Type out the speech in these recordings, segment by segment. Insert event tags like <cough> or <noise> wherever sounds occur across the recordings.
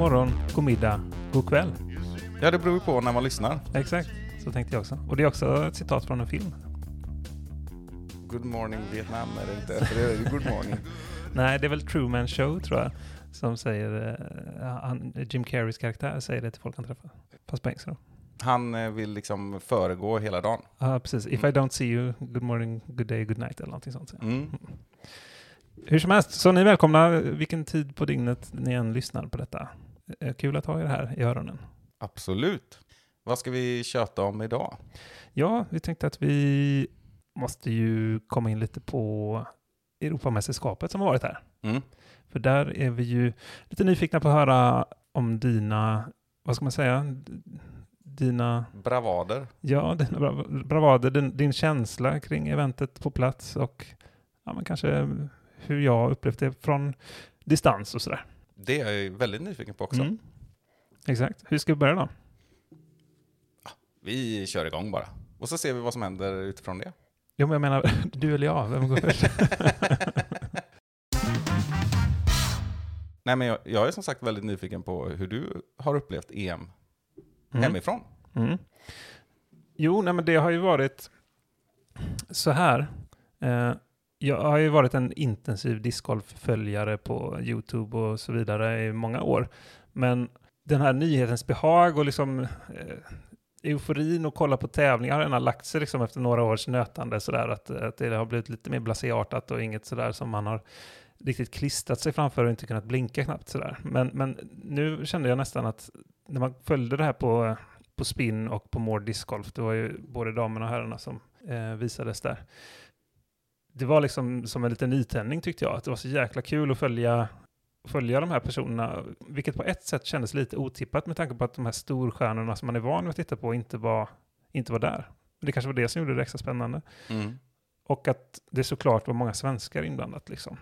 morgon, god middag, god kväll. Ja, det beror ju på när man lyssnar. Exakt, så tänkte jag också. Och det är också ett citat från en film. Good morning Vietnam är det inte, för det är ju good morning. <laughs> Nej, det är väl Truman Show tror jag, som säger, eh, han, Jim Carreys karaktär säger det till folk han träffar. Fast på engelska. Han eh, vill liksom föregå hela dagen. Ja, precis. If I don't see you, good morning, good day, good night eller någonting sånt. Mm. Hur som helst, så ni är välkomna vilken tid på dygnet ni än lyssnar på detta. Eh, Kul att ha er här i öronen. Absolut. Vad ska vi köta om idag? Ja, vi tänkte att vi måste ju komma in lite på Europamästerskapet som har varit här. Mm. För där är vi ju lite nyfikna på att höra om dina, vad ska man säga, dina, Bravader. ja, dina bra- bravader, din, din känsla kring eventet på plats och ja, men kanske hur jag upplevt det från distans och sådär. Det är jag väldigt nyfiken på också. Mm. Exakt. Hur ska vi börja då? Vi kör igång bara. Och så ser vi vad som händer utifrån det. Jo, men jag menar, <laughs> du eller jag, vem går först? <laughs> Nej, men jag, jag är som sagt väldigt nyfiken på hur du har upplevt EM Mm. hemifrån. Mm. Jo, nej, men det har ju varit så här. Eh, jag har ju varit en intensiv discgolf-följare på YouTube och så vidare i många år. Men den här nyhetens behag och liksom eh, euforin och kolla på tävlingar har redan lagt sig liksom efter några års nötande sådär att, att det har blivit lite mer blaséartat och inget sådär som man har riktigt klistrat sig framför och inte kunnat blinka knappt sådär. Men, men nu kände jag nästan att när man följde det här på, på spin och på More discgolf, det var ju både damerna och herrarna som eh, visades där. Det var liksom som en liten nytändning tyckte jag, att det var så jäkla kul att följa, följa de här personerna, vilket på ett sätt kändes lite otippat med tanke på att de här storstjärnorna som man är van vid att titta på inte var, inte var där. Det kanske var det som gjorde det extra spännande. Mm. Och att det såklart var många svenskar inblandat liksom.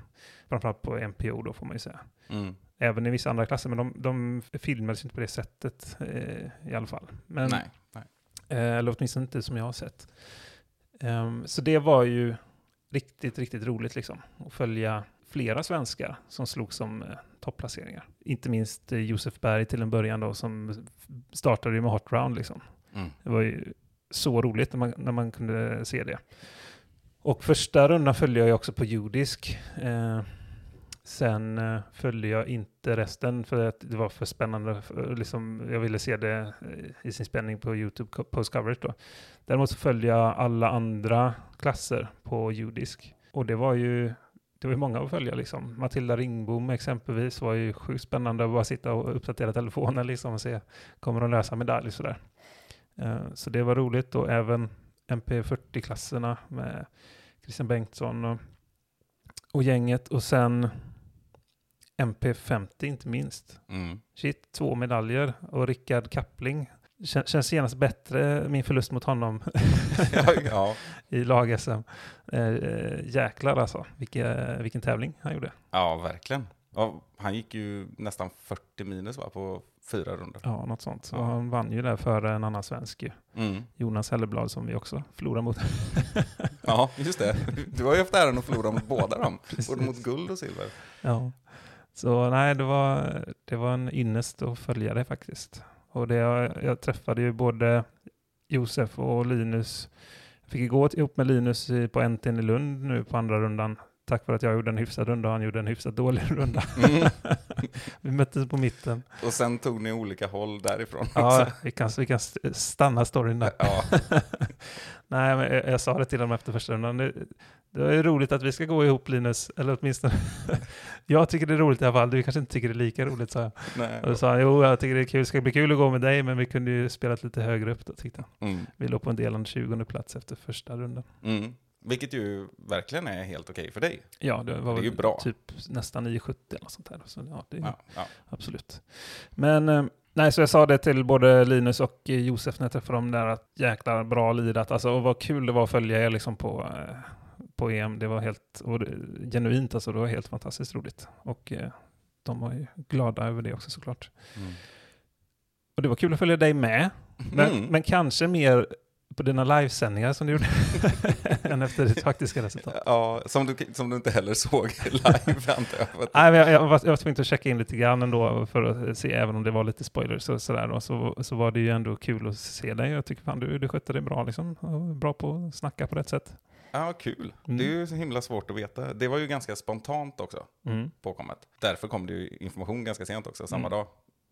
Framförallt på MPO då får man ju säga. Mm. Även i vissa andra klasser, men de, de filmades inte på det sättet eh, i alla fall. Men, Nej. Nej. Eh, eller åtminstone inte som jag har sett. Ehm, så det var ju riktigt, riktigt roligt liksom. Att följa flera svenskar som slog som eh, topplaceringar. Inte minst eh, Josef Berg till en början då, som startade ju med hot round liksom. Mm. Det var ju så roligt när man, när man kunde se det. Och första rundan följde jag ju också på judisk. Eh, sen eh, följde jag inte resten för att det var för spännande. För, liksom, jag ville se det eh, i sin spänning på YouTube post coverage då. Däremot så följde jag alla andra klasser på judisk. Och det var ju det var ju många att följa liksom. Matilda Ringbom exempelvis var ju sjukt spännande att bara sitta och uppdatera telefonen liksom och se, kommer de lösa medalj sådär. Så det var roligt och även MP40-klasserna med Christian Bengtsson och, och gänget och sen MP50 inte minst. Mm. Shit, två medaljer och Rickard Kappling. Kän- Känns genast bättre min förlust mot honom <laughs> Ja, ja. <laughs> i lag-SM. Eh, eh, jäklar alltså, vilka, vilken tävling han gjorde. ja, verkligen. Ja, han gick ju nästan 40 minus va, på fyra runder. Ja, något sånt. Så Ja. han vann ju där före en annan svensk. Mm. Jonas Helleblad som vi också förlorade mot. <laughs> Ja, just det. Du har ju haft äran att förlora mot båda dem. Precis. Både mot guld och silver. Ja. Så nej, det var, det var en ynnest att följa det faktiskt. Och det, jag, jag träffade ju både Josef och Linus. Jag fick ju gå ihop med Linus på NTN i Lund nu på andra rundan. Tack vare att jag gjorde en hyfsad runda och han gjorde en hyfsat dålig <laughs> runda. Mm. <laughs> Vi möttes på mitten. Och sen tog ni olika håll därifrån Ja, också. vi kan, vi kan st- stanna storyn där. Ja. <laughs> Nej, men jag, jag sa det till honom efter första rundan. Det, det är roligt att vi ska gå ihop Linus, eller åtminstone jag tycker det är roligt i alla fall. Du kanske inte tycker det är lika roligt, sa jag. Nej. Och då sa han, jo jag tycker det är kul, det ska bli kul att gå med dig, men vi kunde ju spelat lite högre upp då, tyckte han. Mm. Vi låg på en delande 20 plats efter första rundan. Mm. Vilket ju verkligen är helt okej för dig. Ja, det var Det är ju bra. typ nästan 9,70 eller något sånt där. Så ja, det är Ja, ja. absolut. Men eh, nej, så jag sa det till både Linus och Josef när jag träffade dem där, att jäklar bra lirat. Alltså, och vad kul det var att följa er liksom på, eh, på EM. Det var helt och genuint, alltså, det var helt fantastiskt roligt. Och eh, de var ju glada över det också såklart. Mm. Och det var kul att följa dig med. Men, Mm. men kanske mer på dina livesändningar som du gjorde <laughs> än efter ditt faktiska resultat. Ja, som du, som du inte heller såg <laughs> live antar jag. <laughs> Nej, men jag, jag, var, jag var tvungen att checka in lite grann ändå för att se, även om det var lite spoilers och sådär. Så, så var det ju ändå kul att se dig. Jag tycker fan du, du skötte det bra liksom. Bra på att snacka på rätt sätt. Ja, kul. Mm. Det är ju så himla svårt att veta. Det var ju ganska spontant också, Mm. påkommet. Därför kom det ju information ganska sent också, samma Mm. dag.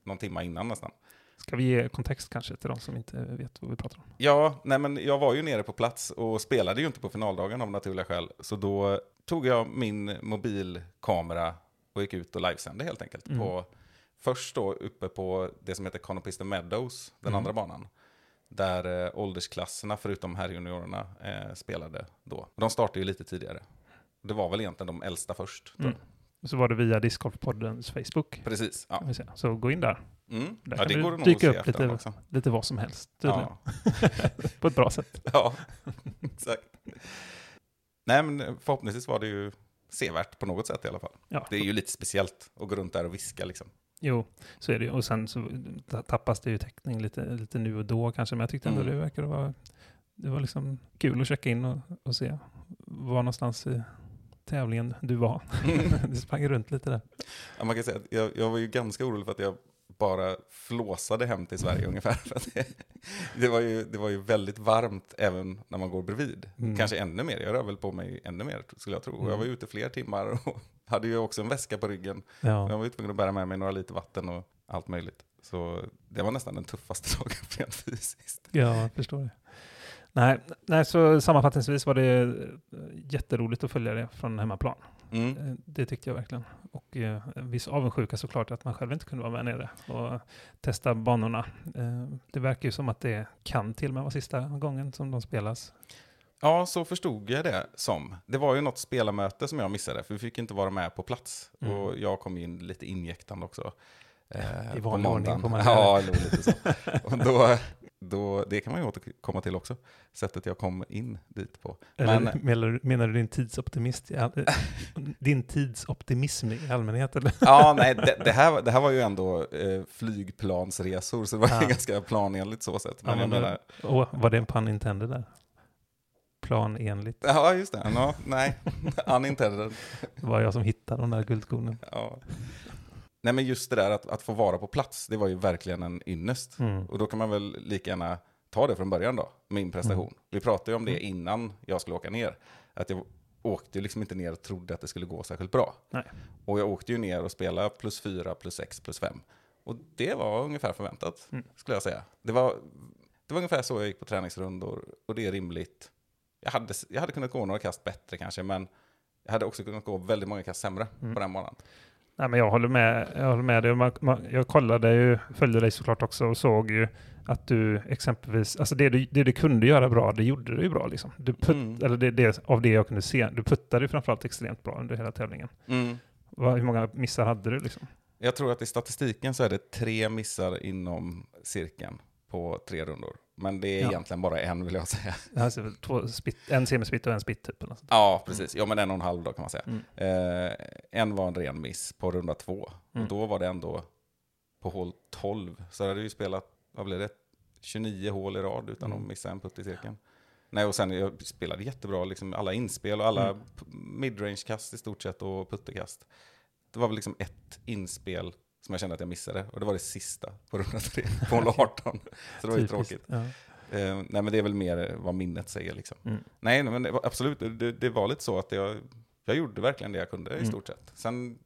Någon timma innan nästan. Ska vi ge kontext kanske till de som inte vet vad vi pratar om? Ja, nej men jag var ju nere på plats och spelade ju inte på finaldagen av naturliga skäl. Så då tog jag min mobilkamera och gick ut och livesände helt enkelt. Mm. På, först då uppe på det som heter Conopista Meadows, den Mm. andra banan. Där eh, åldersklasserna, förutom herrjuniorerna, eh, spelade då. De startade ju lite tidigare. Det var väl egentligen de äldsta först. Mm. Så var det via Discgolfpoddens Facebook. Precis. Ja. Så gå in där. Mm. Där ja kan det du går nog dyka upp lite- också. Lite vad som helst. Ja. <laughs> På ett bra sätt. Ja, <laughs> exakt. Nej, men förhoppningsvis var det ju sevärt på något sätt i alla fall. Ja. Det är ju lite speciellt att gå runt där och viska liksom. Jo, så är det ju. Och sen så ta- tappas det ju täckning lite, lite nu och då kanske. Men jag tyckte ändå Mm. det verkade vara... Det var liksom kul att checka in och, och se var någonstans i tävlingen du var. <laughs> det sprang runt lite där. Ja, man kan säga att jag, jag var ju ganska orolig för att jag bara flåsade hem till Sverige <laughs> ungefär. För det, det, var ju, det var ju väldigt varmt även när man går bredvid. Mm. Kanske ännu mer, jag rör väl på mig ännu mer skulle jag tro. Och Jag Mm. var ute fler timmar och <laughs> hade ju också en väska på ryggen. Ja. jag var ju tvungen att bära med mig några liter vatten och allt möjligt. Så det var nästan den tuffaste <laughs> dagen rent fysiskt. Ja, jag förstår det. Nej, nej, så sammanfattningsvis var det eh, jätteroligt att följa det från hemmaplan. Mm. Eh, Det tyckte jag verkligen. Och eh, en viss avundsjuka såklart att man själv inte kunde vara med nere och testa banorna. Eh, det verkar ju som att det kan till och med vara sista gången som de spelas. Ja, så förstod jag det som. Det var ju något spelarmöte som jag missade, för vi fick inte vara med på plats. Mm. Och jag kom in lite injäktande också. eh, I vanlig ordning får man Ja, lite så. <laughs> och då, då, det kan man ju återkomma till också, sättet jag kom in dit på. Eller Men, menar, menar du din tidsoptimist? <laughs> din tidsoptimism i allmänhet? Eller? ja, nej, det, det, här, det här var ju ändå eh, flygplansresor, så det var Ja. ganska planenligt så sätt. Men Ja, men- menar, Och var det en pun intended där? Planenligt. ja just det, ja, nej, <laughs> unintended. Det var jag som hittade de där guldkornen. Ja. Nej men just det där att, att få vara på plats, det var ju verkligen en ynnest. Mm. Och då kan man väl lika gärna ta det från början då, min prestation. Mm. Vi pratade ju om det innan jag skulle åka ner. Att jag åkte ju liksom inte ner och trodde att det skulle gå särskilt bra. Nej. Och jag åkte ju ner och spelade plus fyra, plus sex, plus fem. Och det var ungefär förväntat, Mm. skulle jag säga. Det var, det var ungefär så jag gick på träningsrundor, och det är rimligt. Jag hade, jag hade kunnat gå några kast bättre kanske, men jag hade också kunnat gå väldigt många kast sämre Mm. på den banan. Nej, men jag håller med, jag håller med dig. Man, man, jag kollade ju, följde dig såklart också och såg ju att du exempelvis, alltså det du, det du kunde göra bra, det gjorde du ju bra liksom. Du putt, Mm. eller det, det, av det jag kunde se, du puttade ju framförallt extremt bra under hela tävlingen. Mm. Vad, hur många missar hade du liksom? Jag tror att i statistiken så är det tre missar inom cirkeln på tre rundor. Men det är Ja. egentligen bara en vill jag säga. Det väl två spit, en semispitt och en spitt typ. Eller. Ja, precis. Ja, men en och en halv då kan man säga. Mm. Eh, en var en ren miss på runda två. Mm. Och då var det ändå på hål 12. Så hade vi ju spelat, vad blev det, 29 hål i rad utan Mm. att missa en putt i cirkeln. Nej, och sen jag spelade jättebra, liksom alla inspel och alla Mm. midrange-kast i stort sett och puttekast. Det var väl liksom ett inspel som jag kände att jag missade. Och det var det sista på runda tre, på hål 18. <laughs> Så det var ju tråkigt. Ja. Eh, nej, men det är väl mer vad minnet säger liksom. Mm. Nej, men det var, absolut, det, det var lite så att jag, jag gjorde verkligen det jag kunde i Mm. stort sett. Sen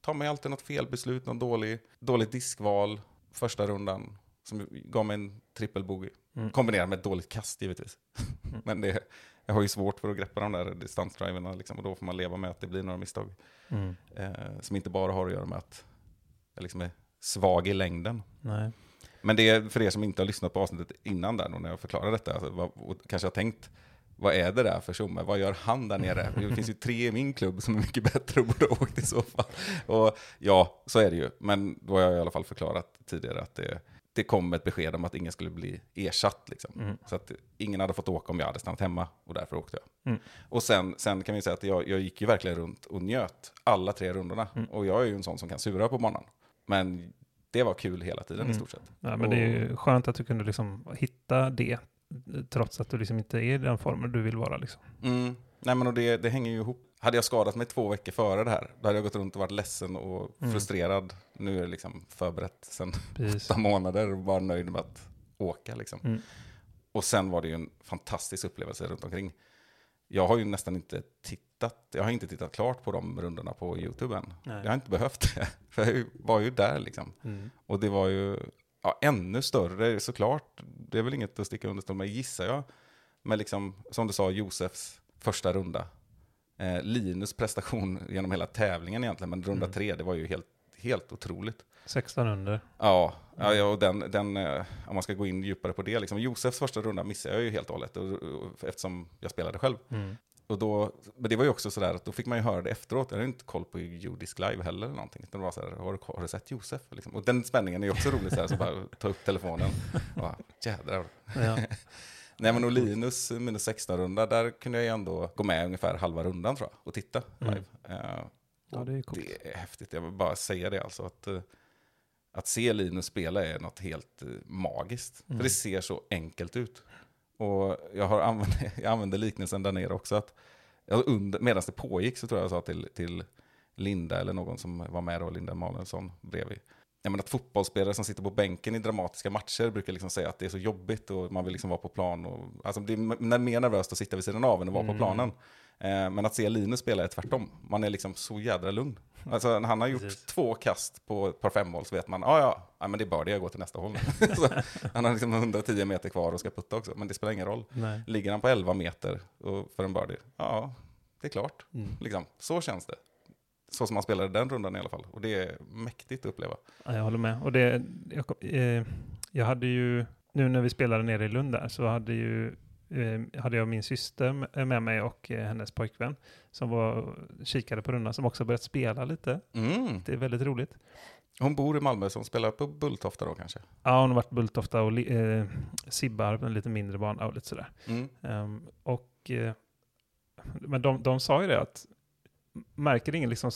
tar man ju alltid något felbeslut, någon dålig, dåligt diskval första rundan som gav mig en trippelbogey. Mm. Kombinerat med ett dåligt kast givetvis. Mm. <laughs> men det, jag har ju svårt för att greppa de där distansdriverna liksom, och då får man leva med att det blir några misstag. Eh, som inte bara har att göra med att liksom är svag i längden. Nej. Men det är för er som inte har lyssnat på avsnittet innan där, då, när jag förklarar detta, alltså, vad, och kanske har tänkt, vad är det där för tjomme? Vad gör han där nere? <laughs> Det finns ju tre i min klubb som är mycket bättre och borde ha åkt i så fall. Och ja, så är det ju. Men då har jag i alla fall förklarat tidigare att det, det kom ett besked om att ingen skulle bli ersatt. Liksom. Mm. Så att ingen hade fått åka om jag hade stannat hemma och därför åkte jag. Mm. Och sen, sen kan vi säga att jag, jag gick ju verkligen runt och njöt alla tre rundorna. Mm. Och jag är ju en sån som kan sura på banan. Men det var kul hela tiden Mm. i stort sett. Ja, men det är ju skönt att du kunde liksom hitta det, trots att du liksom inte är i den formen du vill vara. Liksom. Mm. Nej men och det, det hänger ju ihop. Hade jag skadat mig två veckor före det här, då hade jag gått runt och varit ledsen och Mm. frustrerad. Nu är det liksom förberett <laughs> Precis. åtta månader och bara nöjd med att åka. Liksom. Mm. Och sen var det ju en fantastisk upplevelse runt omkring. Jag har ju nästan inte tittat, jag har inte tittat klart på de rundorna på YouTube än. Nej. Jag har inte behövt det, <laughs> för jag var ju där liksom. Mm. Och det var ju ja, ännu större såklart. Det är väl inget att sticka under stol med gissar jag. Men liksom, som du sa, Josefs första runda. Eh, Linus prestation genom hela tävlingen egentligen, men runda Mm. tre, det var ju helt, helt otroligt. 16 under. Ja, ja, och den, den, eh, om man ska gå in djupare på det, liksom, Josefs första runda missade jag ju helt och hållet, och, och, eftersom jag spelade själv. Mm. Och då, men det var ju också sådär att då fick man ju höra det efteråt. Jag hade inte koll på Judisk live heller eller någonting. Utan det var sådär, har du, har du sett Josef? Liksom. Och den spänningen är ju också rolig sådär, så bara ta upp telefonen. Och bara, jädrar. Ja. <laughs> Nej men och Linus minus 16-runda, där kunde jag ju ändå gå med ungefär halva rundan tror jag och titta Mm. live. Eh, Ja, det är coolt. det är häftigt, jag vill bara säga det alltså. Att, eh, att se Linus spela är något helt eh, magiskt. Mm. För det ser så enkelt ut. Och jag, har använt, <laughs> jag använde liknelsen där nere också. att under, Medan det pågick så tror jag jag sa till, till Linda, eller någon som var med då, Linda Emanuelsson bredvid. Jag menar att fotbollsspelare som sitter på bänken i dramatiska matcher brukar liksom säga att det är så jobbigt och man vill liksom vara på plan. Och, alltså det är mer nervöst att sitta vid sidan av än att vara på Mm. planen. Eh, men att se Linus spela är tvärtom. Man är liksom så jädra lugn. Alltså, när han har gjort Precis. två kast på ett par femmål så vet man, ah, ja, ja, men det är bara det, jag går till nästa håll. <laughs> han har liksom 110 meter kvar och ska putta också, men det spelar ingen roll. Nej. Ligger han på 11 meter och för en birdie, ja, det är klart. Mm. Liksom, så känns det. Så som han spelade den rundan i alla fall. Och det är mäktigt att uppleva. Ja, jag håller med. Och det, jag, kom- eh, jag hade ju, nu när vi spelade nere i Lund där, så hade, ju, eh, hade jag min syster med- med mig och eh, hennes pojkvän som var, kikade på rundan, som också börjat spela lite. Mm. Det är väldigt roligt. Hon bor i Malmö, så hon spelar på Bulltofta då kanske. Ja, hon har varit Bulltofta och eh, Sibbarp, en lite mindre bana och lite sådär. Mm. Ehm, och, eh, men de, de sa ju det att märker ingen liksom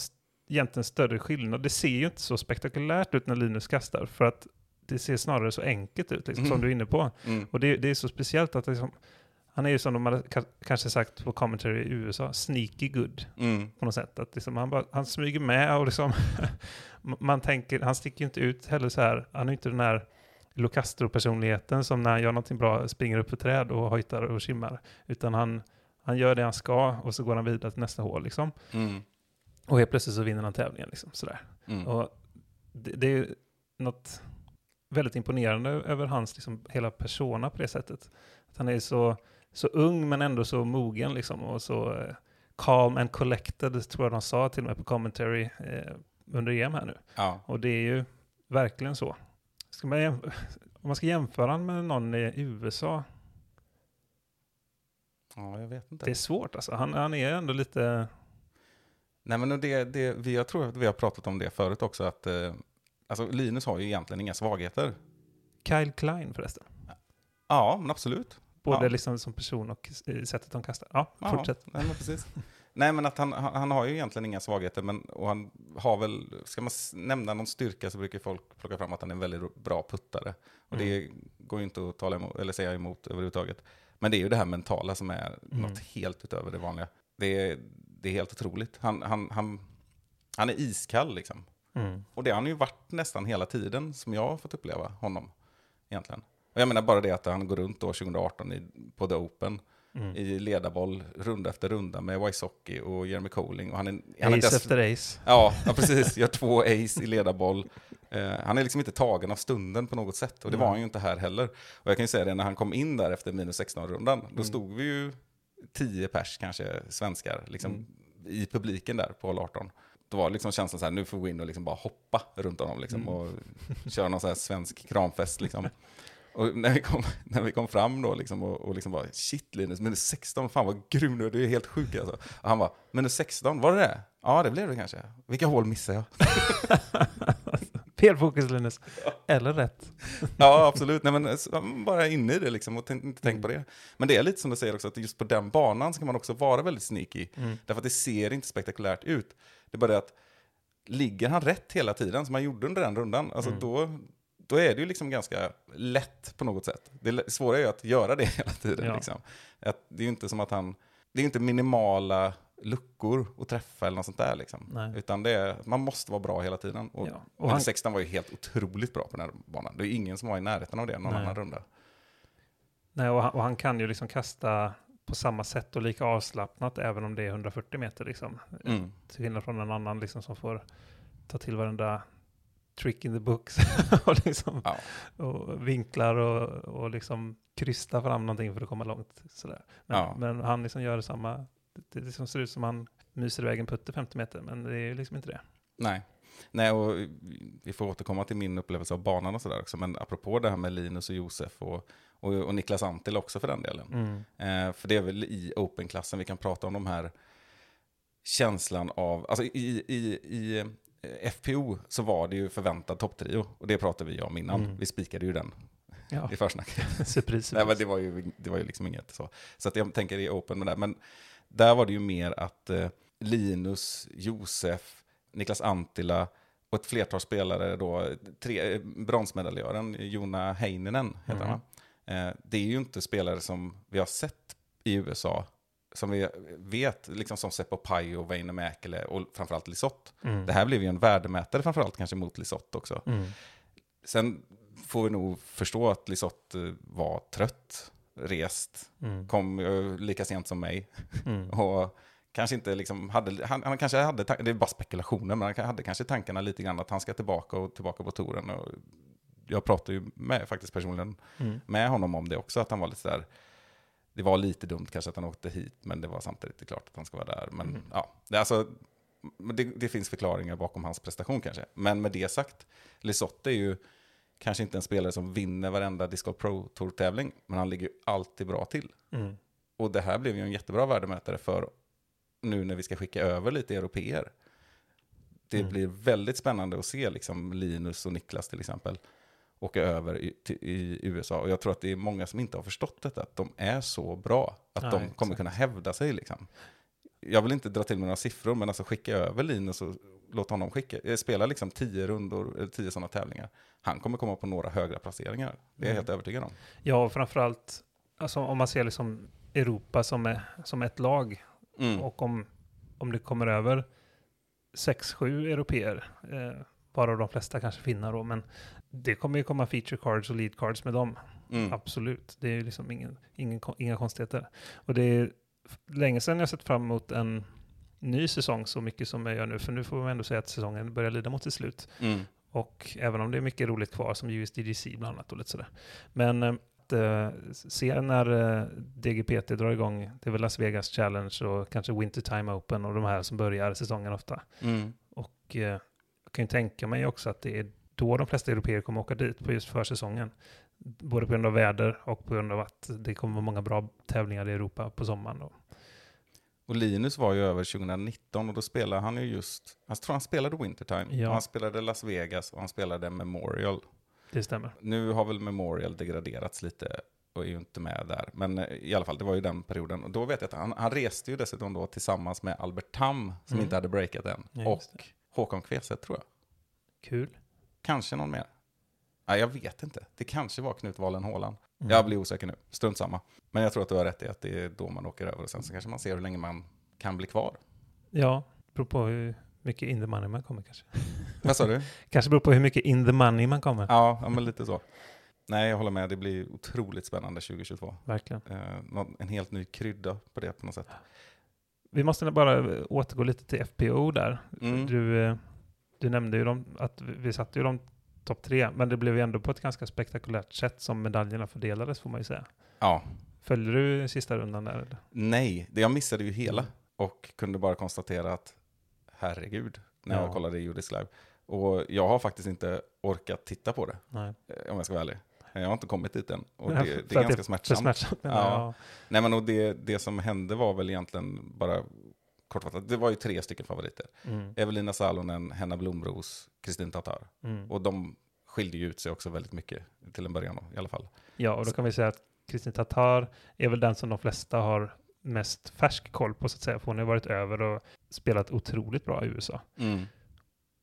egentligen större skillnad. Det ser ju inte så spektakulärt ut när Linus kastar för att det ser snarare så enkelt ut, liksom, som Mm. du är inne på. Mm. Och det, det är så speciellt att liksom, han är ju som de hade ka- kanske sagt på commentary i USA, sneaky good Mm. på något sätt. Att liksom han, bara, han smyger med och liksom, <laughs> man tänker, han sticker ju inte ut heller så här, han är ju inte den här Locastro-personligheten som när han gör någonting bra springer upp för träd och hojtar och kimmar. Utan han, han gör det han ska och så går han vidare till nästa hål liksom. Mm. Och helt plötsligt så vinner han tävlingen liksom sådär. Mm. Och det, det är något väldigt imponerande över hans liksom, hela persona på det sättet. Att han är så, så ung men ändå så mogen liksom, och så eh, calm and collected tror jag de sa till och med på commentary eh, under EM här nu. Ja. Och det är ju verkligen så. Ska man om man ska jämföra han med någon i USA, ja, jag vet inte. det är svårt alltså. Han, han är ändå lite... Nej, men det, det, vi, jag tror att vi har pratat om det förut också, att eh, alltså, Linus har ju egentligen inga svagheter. Kyle Klein förresten. Ja, men absolut. Både Ja. liksom som person och sättet de kastar. Ja, Ja, fortsätt. Nej, men precis. Nej, men att han, han, har ju egentligen inga svagheter, men och han har väl, ska man nämna någon styrka så brukar folk plocka fram att han är en väldigt bra puttare. Och det går ju inte att tala emot, eller säga emot överhuvudtaget. Men det är ju det här mentala som är något helt utöver det vanliga. Det är, det är helt otroligt. Han, han, han, han är iskall liksom. Mm. Och det har han ju varit nästan hela tiden som jag har fått uppleva honom egentligen. Och jag menar bara det att han går runt då 2018 i, på The Open Mm. i ledarboll runda efter runda med Wysocki och Jeremy Colling. Och han är, han är Ace efter ace. Ja, ja, precis. Gör två ace i ledarboll. Eh, han är liksom inte tagen av stunden på något sätt. Och det var han ju inte här heller. Och jag kan ju säga det, när han kom in där efter minus 16-rundan, då stod vi ju 10 pers kanske, svenskar, liksom, i publiken där på hål 18. Då var liksom känslan så här, nu får vi gå in och liksom bara hoppa runt honom liksom, och köra någon så här svensk kramfest. Liksom. <laughs> Och när vi kom, <laughs> när vi kom fram då liksom och, och liksom bara, shit Linus, minus 16, fan vad grym du är, du är helt sjuk alltså. Och han bara, minus 16, var det det? Ja, det blev det kanske. Vilka hål missade jag? <laughs> Fel fokus Linus. Eller rätt. <laughs> Ja, absolut. Nej, men bara inne i det liksom och tänk, inte tänk på det. Men det är lite som du säger också, att just på den banan ska man också vara väldigt sneaky. Därför att det ser inte spektakulärt ut. Det är bara det att ligger han rätt hela tiden som han gjorde under den rundan, alltså Mm. då, då är det ju liksom ganska lätt på något sätt. Det svåra är ju att göra det <laughs> hela tiden. Ja. Liksom. Att det är ju inte som att han, det är inte minimala luckor att träffa eller något sånt där. Liksom. Utan det är, man måste vara bra hela tiden. Och, Ja. Och han, 16 var ju helt otroligt bra på den här banan. Det är ingen som var i närheten av det någon Nej. annan runda. nej, och, han, och han kan ju liksom kasta på samma sätt och lika avslappnat även om det är 140 meter. Liksom. Mm. Till skillnad från en annan liksom, som får ta till varenda trick in the books <laughs> och, liksom, Ja. och vinklar och, och liksom krysta fram någonting för att komma långt. Sådär. Men, Ja. men han liksom gör samma, det, det liksom ser ut som han myser iväg en putte 50 meter, men det är liksom inte det. Nej. Nej, och vi får återkomma till min upplevelse av banan och sådär också. Men apropå det här med Linus och Josef och, och, och Niklas Antil också för den delen. Mm. Eh, för det är väl i Open-klassen vi kan prata om de här känslan av, alltså i, i, i FPO så var det ju förväntad topptrio. Och det pratade vi om innan. Mm. Vi spikade ju den Ja, i försnacket. <laughs> surpris. Nej, men det var ju, det var ju liksom inget så. Så att jag tänker i Open med det. Men där var det ju mer att eh, Linus, Josef, Niklas Antila och ett flertal spelare då, tre, eh, bronsmedaljören Jona Heininen heter Mm. han eh, Det är ju inte spelare som vi har sett i USA, som vi vet, liksom som Seppo och Väinö Mäkelä och framförallt Lisotte. Mm. Det här blev ju en värdemätare framförallt kanske mot Lisotte också. Mm. Sen får vi nog förstå att Lisotte eh, var trött, rest, Mm. kom eh, lika sent som mig Mm. <laughs> och kanske inte liksom hade, han, han kanske hade, det är bara spekulationer, men han hade kanske tankarna lite grann att han ska tillbaka och tillbaka på touren. Och jag pratade ju med, faktiskt personligen Mm. med honom om det också, att han var lite där, det var lite dumt kanske att han åkte hit, men det var samtidigt klart att han ska vara där. Men Mm. ja, det, alltså, det, det finns förklaringar bakom hans prestation kanske. Men med det sagt, Lisotte är ju kanske inte en spelare som vinner varenda Disc Golf Pro Tour-tävling, men han ligger ju alltid bra till. Mm. Och det här blev ju en jättebra värdemätare för nu när vi ska skicka över lite europeer. Det Mm. blir väldigt spännande att se liksom Linus och Niklas till exempel åka över i, till, i USA. Och jag tror att det är många som inte har förstått detta, att de är så bra. Att Nej, de kommer exakt. kunna hävda sig. Liksom. Jag vill inte dra till med några siffror, men alltså skicka över Linus och låta honom skicka, eh, spela liksom tio rundor, eller tio sådana tävlingar. Han kommer komma på några högra placeringar. Det är jag Mm. helt övertygad om. Ja, och framförallt alltså, om man ser liksom Europa som, är, som ett lag Mm. och om, om det kommer över sex, sju europeer, eh, varav de flesta kanske finnar då, men det kommer ju komma feature cards och lead cards med dem. Mm. Absolut. Det är ju liksom ingen, ingen, inga konstigheter. Och det är länge sedan jag sett fram emot en ny säsong så mycket som jag gör nu, för nu får man ändå säga att säsongen börjar lida mot sitt slut. Mm. Och även om det är mycket roligt kvar, som USDGC bland annat och lite sådär. Men eh, se när eh, DGPT drar igång, det är väl Las Vegas Challenge och kanske Winter Time Open och de här som börjar säsongen ofta. Mm. Och eh, jag kan ju tänka mig också att det är då de flesta europeer kommer åka dit på just försäsongen. Både på grund av väder och på grund av att det kommer vara många bra tävlingar i Europa på sommaren. Då. Och Linus var ju över 2019 och då spelade han ju just, jag tror han spelade Wintertime, Ja. han spelade Las Vegas och han spelade Memorial. Det stämmer. Nu har väl Memorial degraderats lite och är ju inte med där. Men eh, i alla fall, det var ju den perioden. Och då vet jag att han, han reste ju dessutom då tillsammans med Albert Tam, som Mm. inte hade breakat än, Ja, och Håkon Kveset tror jag. Kul. Kanske någon mer. Nej, jag vet inte. Det kanske var Knut Wallen Håland. Mm. Jag blir osäker nu, strunt samma. Men jag tror att du har rätt i att det är då man åker över och sen så kanske man ser hur länge man kan bli kvar. Ja, beror på hur mycket in the money man kommer kanske. <laughs> Vad sa du? Kanske beror på hur mycket in the money man kommer. Ja, ja, men lite så. Nej, jag håller med. Det blir otroligt spännande 2022. Verkligen. Eh, en helt ny krydda på det på något sätt. Vi måste bara återgå lite till FPO där. Mm. Du, eh, du nämnde ju dem, att vi satte ju dem topp tre, men det blev ju ändå på ett ganska spektakulärt sätt som medaljerna fördelades får man ju säga. Ja, Följde du sista rundan där? Eller? nej, det jag missade ju hela Mm. och kunde bara konstatera att herregud, när Ja. jag kollade i Judis live. Och jag har faktiskt inte orkat titta på det, Nej. eh, om jag ska vara ärlig. Jag har inte kommit dit än. Och Ja, det, det är ganska smärtsamt. smärtsamt Ja. jag. Nej, men och det, det som hände var väl egentligen bara kortfattat, det var ju tre stycken favoriter. Mm. Evelina Salonen, Henna Blomros, Kristin Tatar. Mm. Och de skilde ju ut sig också väldigt mycket till en början i alla fall. Ja, och då kan vi säga att Kristin Tatar är väl den som de flesta har mest färsk koll på så att säga, för hon har varit över och spelat otroligt bra i USA.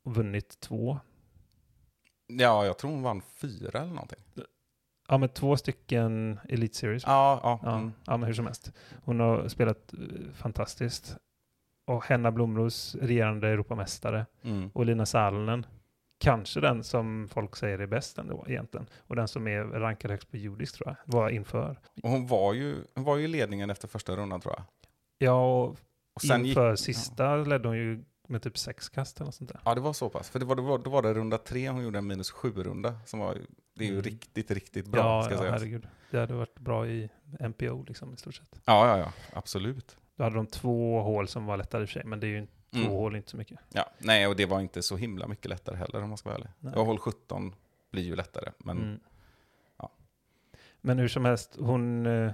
vunnit två. Ja, jag tror hon vann fyra eller någonting. Ja, men två stycken Elite Series. Ja, ja. Ja, Mm. ja, men hur som helst. Hon har spelat eh, fantastiskt. Och Henna Blomros, regerande Europamästare. Mm. Och Lina Salonen, kanske den som folk säger är bäst ändå egentligen. Och den som är rankad högst på judisk tror jag, var inför. Och hon var ju, hon var ju ledningen efter första rundan tror jag. Ja, och Och sen gick, inför sista ledde hon ju med typ sex kast eller sånt där. ja, det var så pass. För det var, det var, då var det runda tre, hon gjorde en minus sju-runda. Som var, det är ju Mm. riktigt, riktigt bra, ja, ska ja, sägas. herregud. Det hade varit bra i MPO liksom i stort sett. Ja, ja, ja, absolut. Då hade de två hål som var lättare i och för sig, men det är ju två Mm. hål inte så mycket. Ja, nej, och det var inte så himla mycket lättare heller om man ska vara ärlig. Nej. Ja, hål 17 blir ju lättare, men Mm. ja. Men hur som helst, hon eh,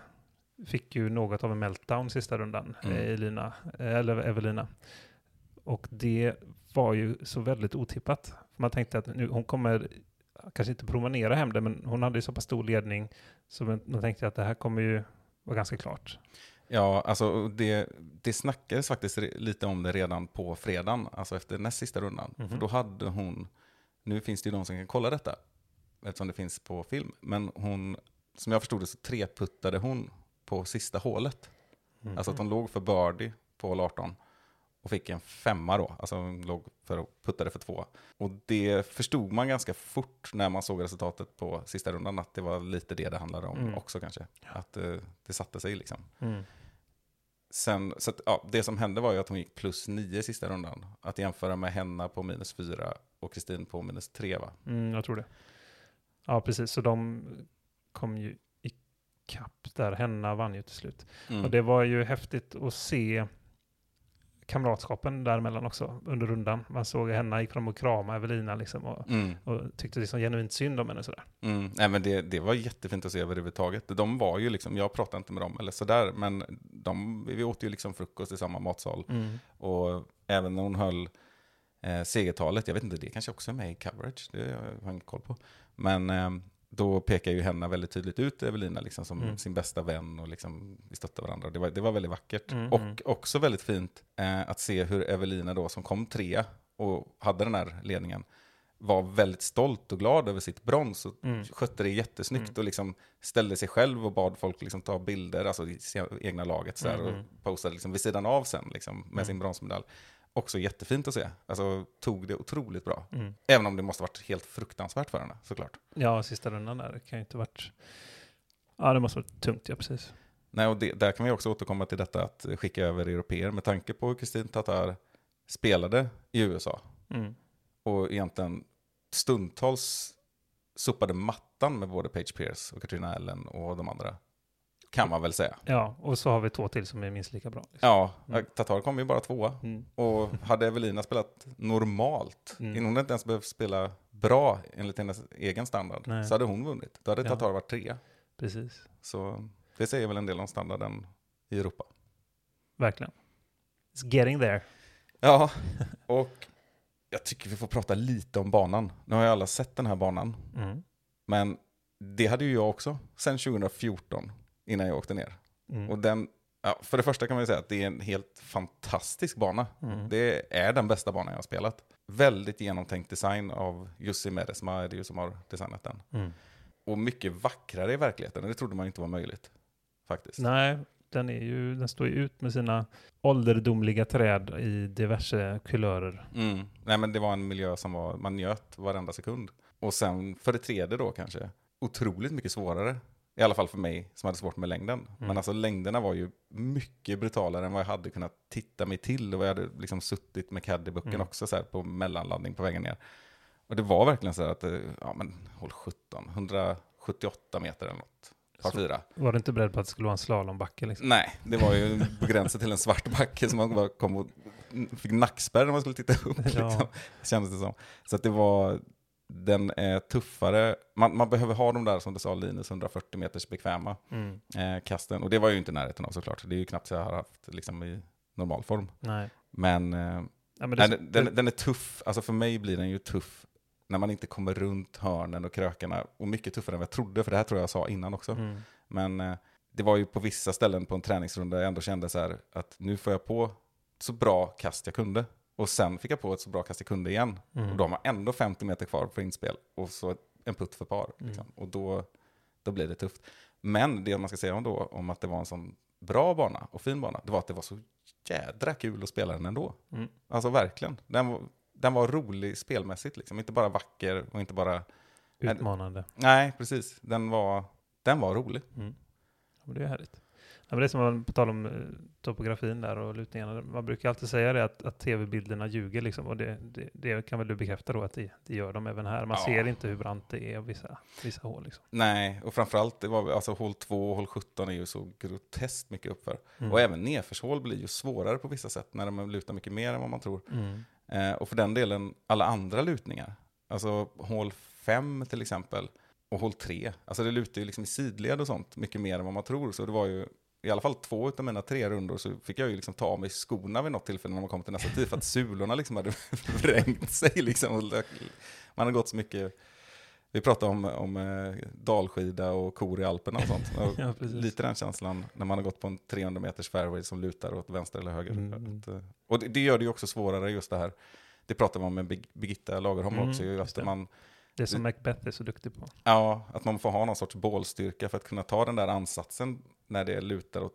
fick ju något av en meltdown sista rundan, Mm. eh, Elina, eh, eller Evelina. Och det var ju så väldigt otippat. Man tänkte att nu, hon kommer kanske inte promenera hem det, men hon hade ju så pass stor ledning så man tänkte att det här kommer ju vara ganska klart. Ja, alltså det, det snackades faktiskt lite om det redan på fredagen, alltså efter näst sista rundan. Mhm. För då hade hon, nu finns det ju de som kan kolla detta, eftersom det finns på film, men hon, som jag förstod det så treputtade hon på sista hålet. Mm. Alltså att hon låg för birdie på hål 18 och fick en femma då, alltså hon låg för och puttade för två. Och det förstod man ganska fort när man såg resultatet på sista rundan, att det var lite det det handlade om Mm. också kanske. Att eh, det satte sig liksom. Mm. Sen, så att, ja, det som hände var ju att hon gick plus nio sista rundan. Att jämföra med Henna på minus fyra och Kristin på minus tre va? Mm, jag tror det. Ja, precis. Så de kom ju ikapp där. Henna vann ju till slut. Mm. Och det var ju häftigt att se kamratskapen däremellan också under rundan. Man såg henne gick fram och kramade Evelina liksom och, Mm. och tyckte liksom genuint synd om henne sådär. Mm. Nej, men det, det var jättefint att se överhuvudtaget. De var ju liksom, jag pratade inte med dem eller sådär, men de, vi åt ju liksom frukost i samma matsal. Och även när hon höll eh, segertalet, jag vet inte, det kanske också är med i coverage, det har jag inte koll på. Men eh, då pekar ju Henna väldigt tydligt ut Evelina liksom som Mm. sin bästa vän och liksom vi stöttar varandra. Det var, det var väldigt vackert. Mm, och mm. också väldigt fint eh, att se hur Evelina då som kom trea och hade den här ledningen var väldigt stolt och glad över sitt brons och Mm. skötte det jättesnyggt Mm. och liksom ställde sig själv och bad folk liksom ta bilder, alltså i egna laget så här, Mm, mm. och postade liksom vid sidan av sen liksom, med Mm. sin bronsmedalj. Också jättefint att se. Alltså tog det otroligt bra. Mm. Även om det måste varit helt fruktansvärt för henne, såklart. Ja, sista rundan där kan ju inte varit... Ja, det måste varit tungt, ja precis. Nej, och det, där kan vi också återkomma till detta att skicka över europeer med tanke på hur Kristin Tatar spelade i USA. Mm. Och egentligen stundtals sopade mattan med både Page Pierce och Katrina Allen och de andra. Kan man väl säga. Ja, och så har vi två till som är minst lika bra. Liksom. Ja, Mm. Tatar kom ju bara tvåa. Mm. Och hade Evelina spelat normalt, Mm. innan hon inte ens behövt spela bra enligt hennes egen standard, Nej. så hade hon vunnit. Då hade Ja. Tatar varit trea. Precis, Så det säger väl en del om standarden i Europa. verkligen. It's getting there. Ja, och jag tycker vi får prata lite om banan. Nu har ju alla sett den här banan, Mm. men det hade ju jag också sen 2014 innan jag åkte ner. Mm. Och den, ja, för det första kan man ju säga att det är en helt fantastisk bana. Mm. Det är den bästa banan jag har spelat. Väldigt genomtänkt design av Jussi Meresma är det ju som har designat den. Mm. Och mycket vackrare i verkligheten, det trodde man inte var möjligt. Faktiskt. Nej, den, är ju, den står ju ut med sina ålderdomliga träd i diverse kulörer. Mm. Nej men det var en miljö som var, man njöt varenda sekund. Och sen för det tredje då kanske, otroligt mycket svårare. I alla fall för mig som hade svårt med längden. Men alltså längderna var ju mycket brutalare än vad jag hade kunnat titta mig till. Och jag hade liksom suttit med caddybucken Mm. också så här på mellanladdning på vägen ner. Och det var verkligen så här att, eh, ja men håll 17, 178 meter eller något. Par Så- fyra. Var du inte beredd på att det skulle vara en slalombacke? Liksom? Nej, det var ju på gränsen till en svart backe som man bara kom och fick nackspärr när man skulle titta upp. <laughs> Ja. Liksom, kändes det som. Så att det var, den är tuffare. Man, man behöver ha de där, som du sa Linus, 140 meters bekväma Mm. eh, kasten. Och det var jag ju inte i närheten av såklart. Det är ju knappt så jag har haft liksom, i normal form. Nej. Men, eh, Ja, men nej, det, den, den, den är tuff. Alltså för mig blir den ju tuff när man inte kommer runt hörnen och krökarna. Och mycket tuffare än vad jag trodde, för det här tror jag jag sa innan också. mm. Men eh, det var ju på vissa ställen på en träningsrunda jag ändå kände så här att nu får jag på så bra kast jag kunde. Och sen fick jag på ett så bra kast jag kunde igen. Mm. Och då har ändå 50 meter kvar för inspel. Och så en putt för par. Mm. Liksom. Och då, då blir det tufft. Men det man ska säga om, då, om att det var en sån bra bana och fin bana, det var att det var så jädra kul att spela den ändå. Mm. Alltså verkligen. Den var, den var rolig spelmässigt, liksom. inte bara vacker och inte bara... Utmanande. Nej, precis. Den var, den var rolig. Mm. Ja, det är härligt. Ja, men det är som man, på tal om eh, topografin där och lutningarna. Man brukar alltid säga det att, att tv-bilderna ljuger liksom. Och det, det, det kan väl du bekräfta då att det, det gör de även här. Man Ja. ser inte hur brant det är vissa, vissa hål liksom. Nej, och framförallt, det var, alltså hål 2 och hål 17 är ju så groteskt mycket uppför. Mm. Och även nedförshål blir ju svårare på vissa sätt när de lutar mycket mer än vad man tror. Mm. Eh, och för den delen, alla andra lutningar. Alltså hål 5 till exempel, och hål 3. Alltså det lutar ju liksom i sidled och sånt mycket mer än vad man tror. Så det var ju, i alla fall två av mina tre rundor så fick jag ju liksom ta av mig skorna vid något tillfälle när man kom till nästa tid för att sulorna liksom hade <laughs> vrängt sig liksom. Man har gått så mycket, vi pratade om, om eh, dalskida och kor i Alperna och sånt. Och <laughs> Ja, lite den känslan när man har gått på en 300 meters fairway som lutar åt vänster eller höger. Mm. Eh, och det, det gör det ju också svårare just det här, det pratade man med Birg- Birgitta Lagerholm Mm, också, att man, Det som Macbeth är så duktig på. ja, att man får ha någon sorts bålstyrka för att kunna ta den där ansatsen när det lutar åt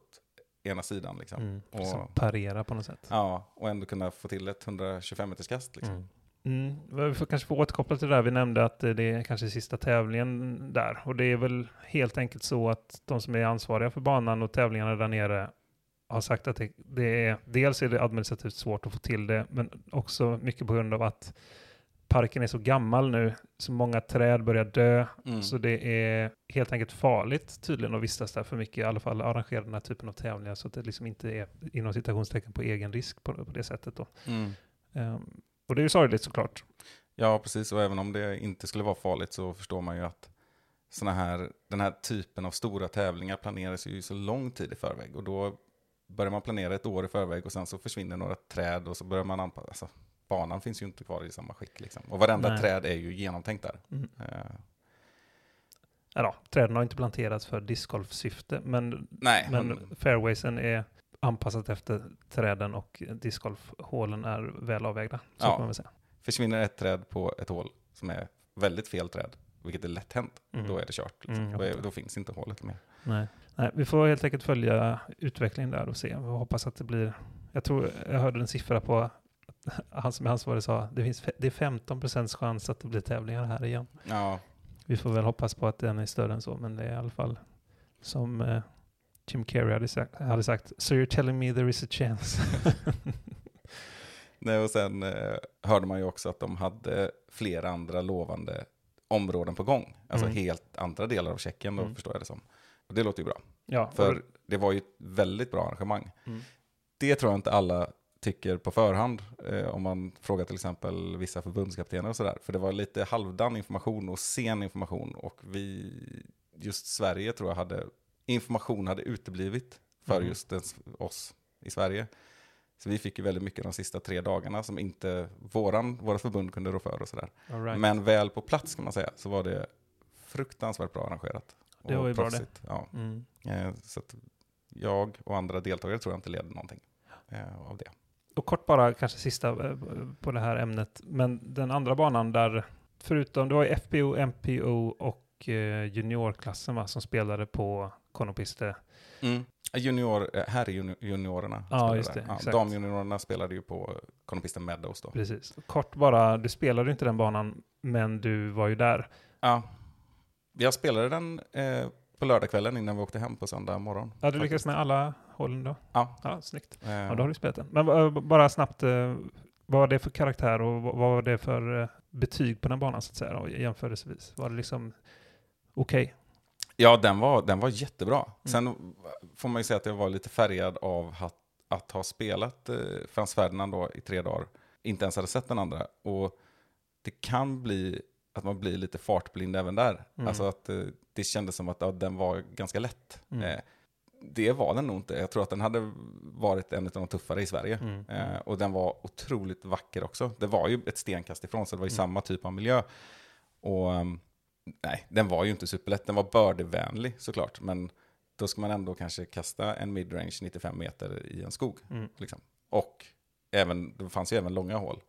ena sidan. Liksom. Mm. Och- Som parera på något sätt. Ja, och ändå kunna få till ett 125 meters kast. Liksom. Mm. Mm. Vi får kanske få återkoppla till det där. Vi nämnde att det är kanske sista tävlingen där. Och det är väl helt enkelt så att de som är ansvariga för banan och tävlingarna där nere har sagt att det, det är, dels är det administrativt svårt att få till det, men också mycket på grund av att parken är så gammal nu, så många träd börjar dö, Mm. så det är helt enkelt farligt tydligen att vistas där för mycket, i alla fall arrangera den här typen av tävlingar, så att det liksom inte är inom citationstecken på egen risk på, på det sättet då. Mm. Ehm, och det är ju sorgligt såklart. Ja, precis. Och även om det inte skulle vara farligt så förstår man ju att såna här, den här typen av stora tävlingar planeras ju så lång tid i förväg. Och då börjar man planera ett år i förväg och sen så försvinner några träd och så börjar man anpassa. Alltså, banan finns ju inte kvar i samma skick. Liksom. Och varenda Nej. träd är ju genomtänkt där. Mm. Eh, Ja, träden har inte planterats för discgolfsyfte, men, nej, men men, fairwaysen är anpassat efter träden och discgolfhålen är väl avvägda. Så Ja. kan man säga. försvinner ett träd på ett hål som är väldigt fel träd, vilket är lätt hänt, Mm. då är det kört. Liksom. Mm, då, är, då finns inte hålet mer. Nej. Nej, vi får helt enkelt följa utvecklingen där och se. Vi hoppas att det blir... Jag tror jag hörde en siffra på han som är ansvarig sa det, finns, det är 15 procents chans att det blir tävlingar här igen. Ja, Vi får väl hoppas på att den är större än så, men det är i alla fall som eh, Jim Carrey hade sagt, hade sagt So you're telling me there is a chance. <laughs> Nej, och sen eh, hörde man ju också att de hade flera andra lovande områden på gång. Alltså Mm. helt andra delar av Tjeckien då, Mm. förstår jag det som. Och det låter ju bra, ja, för det var ju ett väldigt bra arrangemang. Mm. Det tror jag inte alla tycker på förhand, eh, om man frågar till exempel vissa förbundskaptener och sådär. För det var lite halvdan information och sen information och vi, just Sverige tror jag hade, information hade uteblivit för Mm. just den, oss i Sverige. Så vi fick ju väldigt mycket de sista tre dagarna som inte våran, våra förbund kunde rå för och sådär. right. Men väl på plats kan man säga så var det fruktansvärt bra arrangerat. Det var ju bra det. Ja. Mm. Eh, Så jag och andra deltagare tror jag inte led någonting eh, av det. Och kort bara, kanske sista eh, på det här ämnet, men den andra banan där, förutom, det var ju FPO, MPO och eh, juniorklassen va, som spelade på Konopiste. Junior, eh, här är juni- juniorerna. Ja, just det. Ja, damjuniorerna spelade ju på Konopisten Meadows då. Precis. Kort bara, du spelade ju inte den banan, men du var ju där. Ja. Jag spelade den eh, på lördagskvällen innan vi åkte hem på söndag morgon. Ja, du lyckades med alla hållen då? Ja. Ja, snyggt. Eh, Ja, då har du spelat den. Men eh, bara snabbt, eh, vad var det för karaktär och vad var det för eh, betyg på den banan så att säga, då, jämförelsevis? Var det liksom okej? Ja, den var, den var jättebra. Mm. Sen får man ju säga att jag var lite färgad av att, att ha spelat eh, Frans Ferdinand då i tre dagar. Inte ens hade sett den andra. Och det kan bli att man blir lite fartblind även där. Mm. Alltså att eh, det kändes som att ja, den var ganska lätt. Mm. Eh, det var den nog inte. Jag tror att den hade varit en av de tuffare i Sverige. Mm. Eh, och den var otroligt vacker också. Det var ju ett stenkast ifrån, så det var ju Mm. samma typ av miljö. Och ehm, nej, den var ju inte superlätt. Den var birdie-vänlig såklart, men då ska man ändå kanske kasta en midrange 95 meter i en skog. Mm. Liksom. Och även, det fanns ju även långa hål.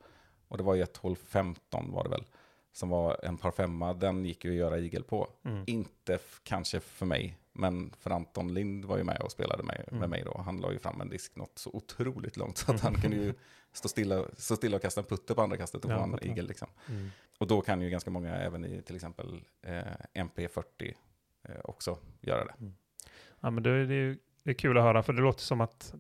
Och det var ju ett hål 15 var det väl, som var en par femma. Den gick ju att göra igel på. Mm. Inte kanske för mig, men för Anton Lind var ju med och spelade med, Mm. med mig då. Han la ju fram en disk något så otroligt långt så att han kunde ju stå stilla, stå stilla och kasta en putter på andra kastet och Ja, få en igel liksom. Mm. Och då kan ju ganska många även i till exempel eh, MP40 eh, också göra det. Ja, men det, är, det är kul att höra, för det låter som att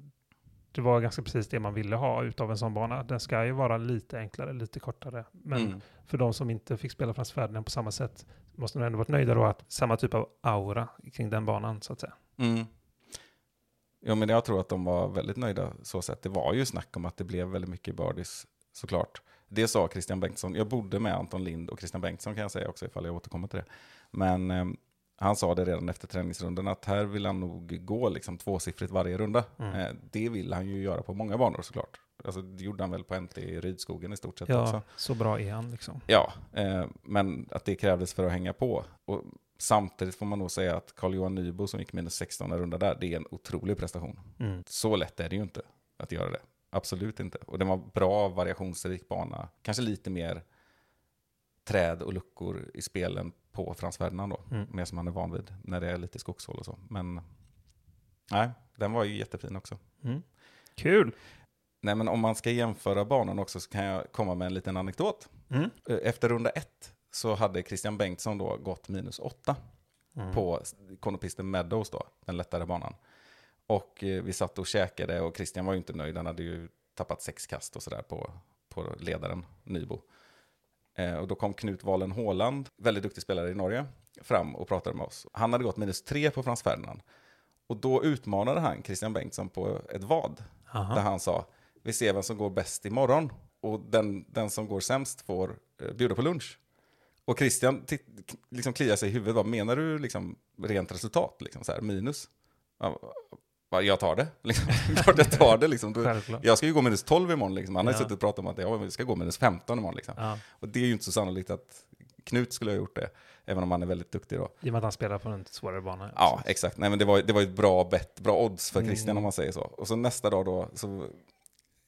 det var ganska precis det man ville ha utav en sån bana. Den ska ju vara lite enklare, lite kortare. Men Mm. för de som inte fick spela Frans Ferdinand på samma sätt måste nog ändå varit nöjda då att samma typ av aura kring den banan så att säga. Mm. Ja, men jag tror att de var väldigt nöjda så sett. Det var ju snack om att det blev väldigt mycket birdies såklart. Det sa Christian Bengtsson. Jag bodde med Anton Lind och Christian Bengtsson kan jag säga också ifall jag återkommer till det. Men eh, han sa det redan efter träningsrundan att här vill han nog gå liksom tvåsiffrigt varje runda. Mm. Eh, det vill han ju göra på många banor såklart. Alltså, det gjorde han väl på NT i Rydskogen i stort sett också. Ja, så bra är han liksom. Ja, eh, men att det krävdes för att hänga på. Och samtidigt får man nog säga att Carl-Johan Nybo som gick minus 16 runda där, det är en otrolig prestation. Mm. Så lätt är det ju inte att göra det. Absolut inte. Och det var bra variationsrik bana. Kanske lite mer träd och luckor i spelen på Frans Ferdinand då. Mm. Mer som han är van vid när det är lite skogshål och så. Men nej, den var ju jättefin också. Mm. Kul! Nej, men om man ska jämföra banan också så kan jag komma med en liten anekdot. Mm. Eh, Efter runda ett så hade Christian Bengtsson då gått minus åtta Mm. på Konopisten Meadows då, den lättare banan. Och eh, vi satt och käkade och Christian var ju inte nöjd, han hade ju tappat sex kast och sådär på, på ledaren Nybo. Eh, och då kom Knut Walen Håland, väldigt duktig spelare i Norge, fram och pratade med oss. Han hade gått minus tre på Frans Ferdinand. Och då utmanade han Christian Bengtsson på ett vad, Aha. där han sa, vi ser vem som går bäst imorgon. Och den, den som går sämst får eh, bjuda på lunch. Och Christian liksom kliar sig i huvudet. Vad menar du liksom rent resultat? Liksom så här, minus? Ja, jag tar det. <laughs> Liksom. Klart jag tar det. Liksom. Jag ska ju gå minus 12 imorgon. Liksom. Han har ju Ja. suttit och pratat om att jag ska gå minus 15 imorgon. Liksom. Ja, Och det är ju inte så sannolikt att Knut skulle ha gjort det. Även om han är väldigt duktig då. I och med att han spelar på en svårare bana. Ja, exakt. Nej, men det var, det var ett bra bett, bra odds för Christian Mm. om man säger så. Och så nästa dag då så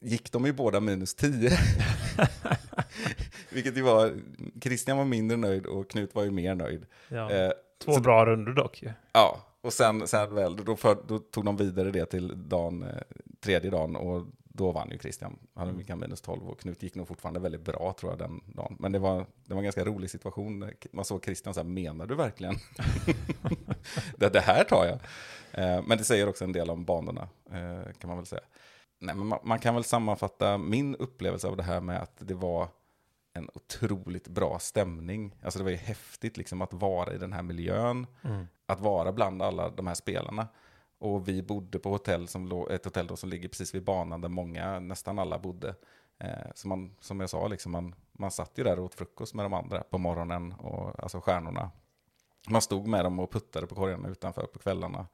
gick de ju båda minus 10. <laughs> Vilket ju var, Christian var mindre nöjd och Knut var ju mer nöjd. Ja. Eh, Två så- bra runder dock ju. Ja, och sen, sen väl, då, för, då tog de vidare det till dagen, eh, tredje dagen och då vann ju Christian. Han hade mycket minus 12 och Knut gick nog fortfarande väldigt bra tror jag den dagen. Men det var, det var en ganska rolig situation. Man såg Christian så här, menar du verkligen? <laughs> det, det här tar jag. Eh, men det säger också en del om banorna, eh, kan man väl säga. Nej, men man, man kan väl sammanfatta min upplevelse av det här med att det var en otroligt bra stämning. Alltså det var ju häftigt liksom att vara i den här miljön Mm att vara bland alla de här spelarna. Och vi bodde på hotell som ett hotell då som ligger precis vid banan där många, nästan alla bodde. Eh, så man, som jag sa, liksom man, man satt ju där och åt frukost med de andra på morgonen, och, alltså stjärnorna. Man stod med dem och puttade på korgarna utanför på kvällarna.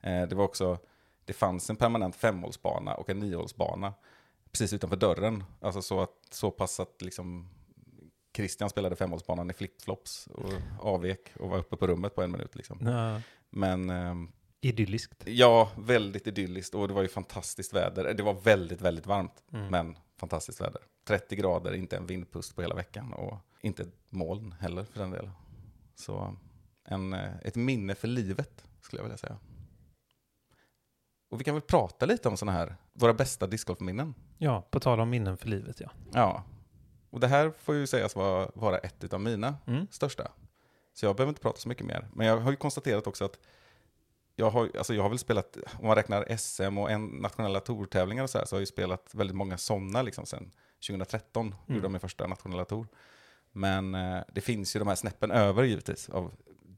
Eh, det var också, det fanns en permanent femhålsbana och en niohålsbana precis utanför dörren. Alltså så, att, så pass att liksom Christian spelade femhålsbanan i flipflops och avvek och var uppe på rummet på en minut. Liksom. Ja. Men ehm, Idylliskt. ja, väldigt idylliskt och det var ju fantastiskt väder. Det var väldigt, väldigt varmt, Mm. men fantastiskt väder. 30 grader, inte en vindpust på hela veckan och inte ett moln heller för den delen. Så en, eh, ett minne för livet skulle jag vilja säga. Och vi kan väl prata lite om sådana här, våra bästa discgolfminnen. Ja, på tal om minnen för livet ja. Ja, och det här får ju sägas vara, vara ett av mina Mm. största. Så jag behöver inte prata så mycket mer. Men jag har ju konstaterat också att jag har, alltså jag har väl spelat, om man räknar SM och en nationella tourtävlingar och så här, så har jag ju spelat väldigt många sådana liksom sen 2013, Mm. gjorde jag min första nationella tour. Men eh, det finns ju de här snäppen över givetvis, av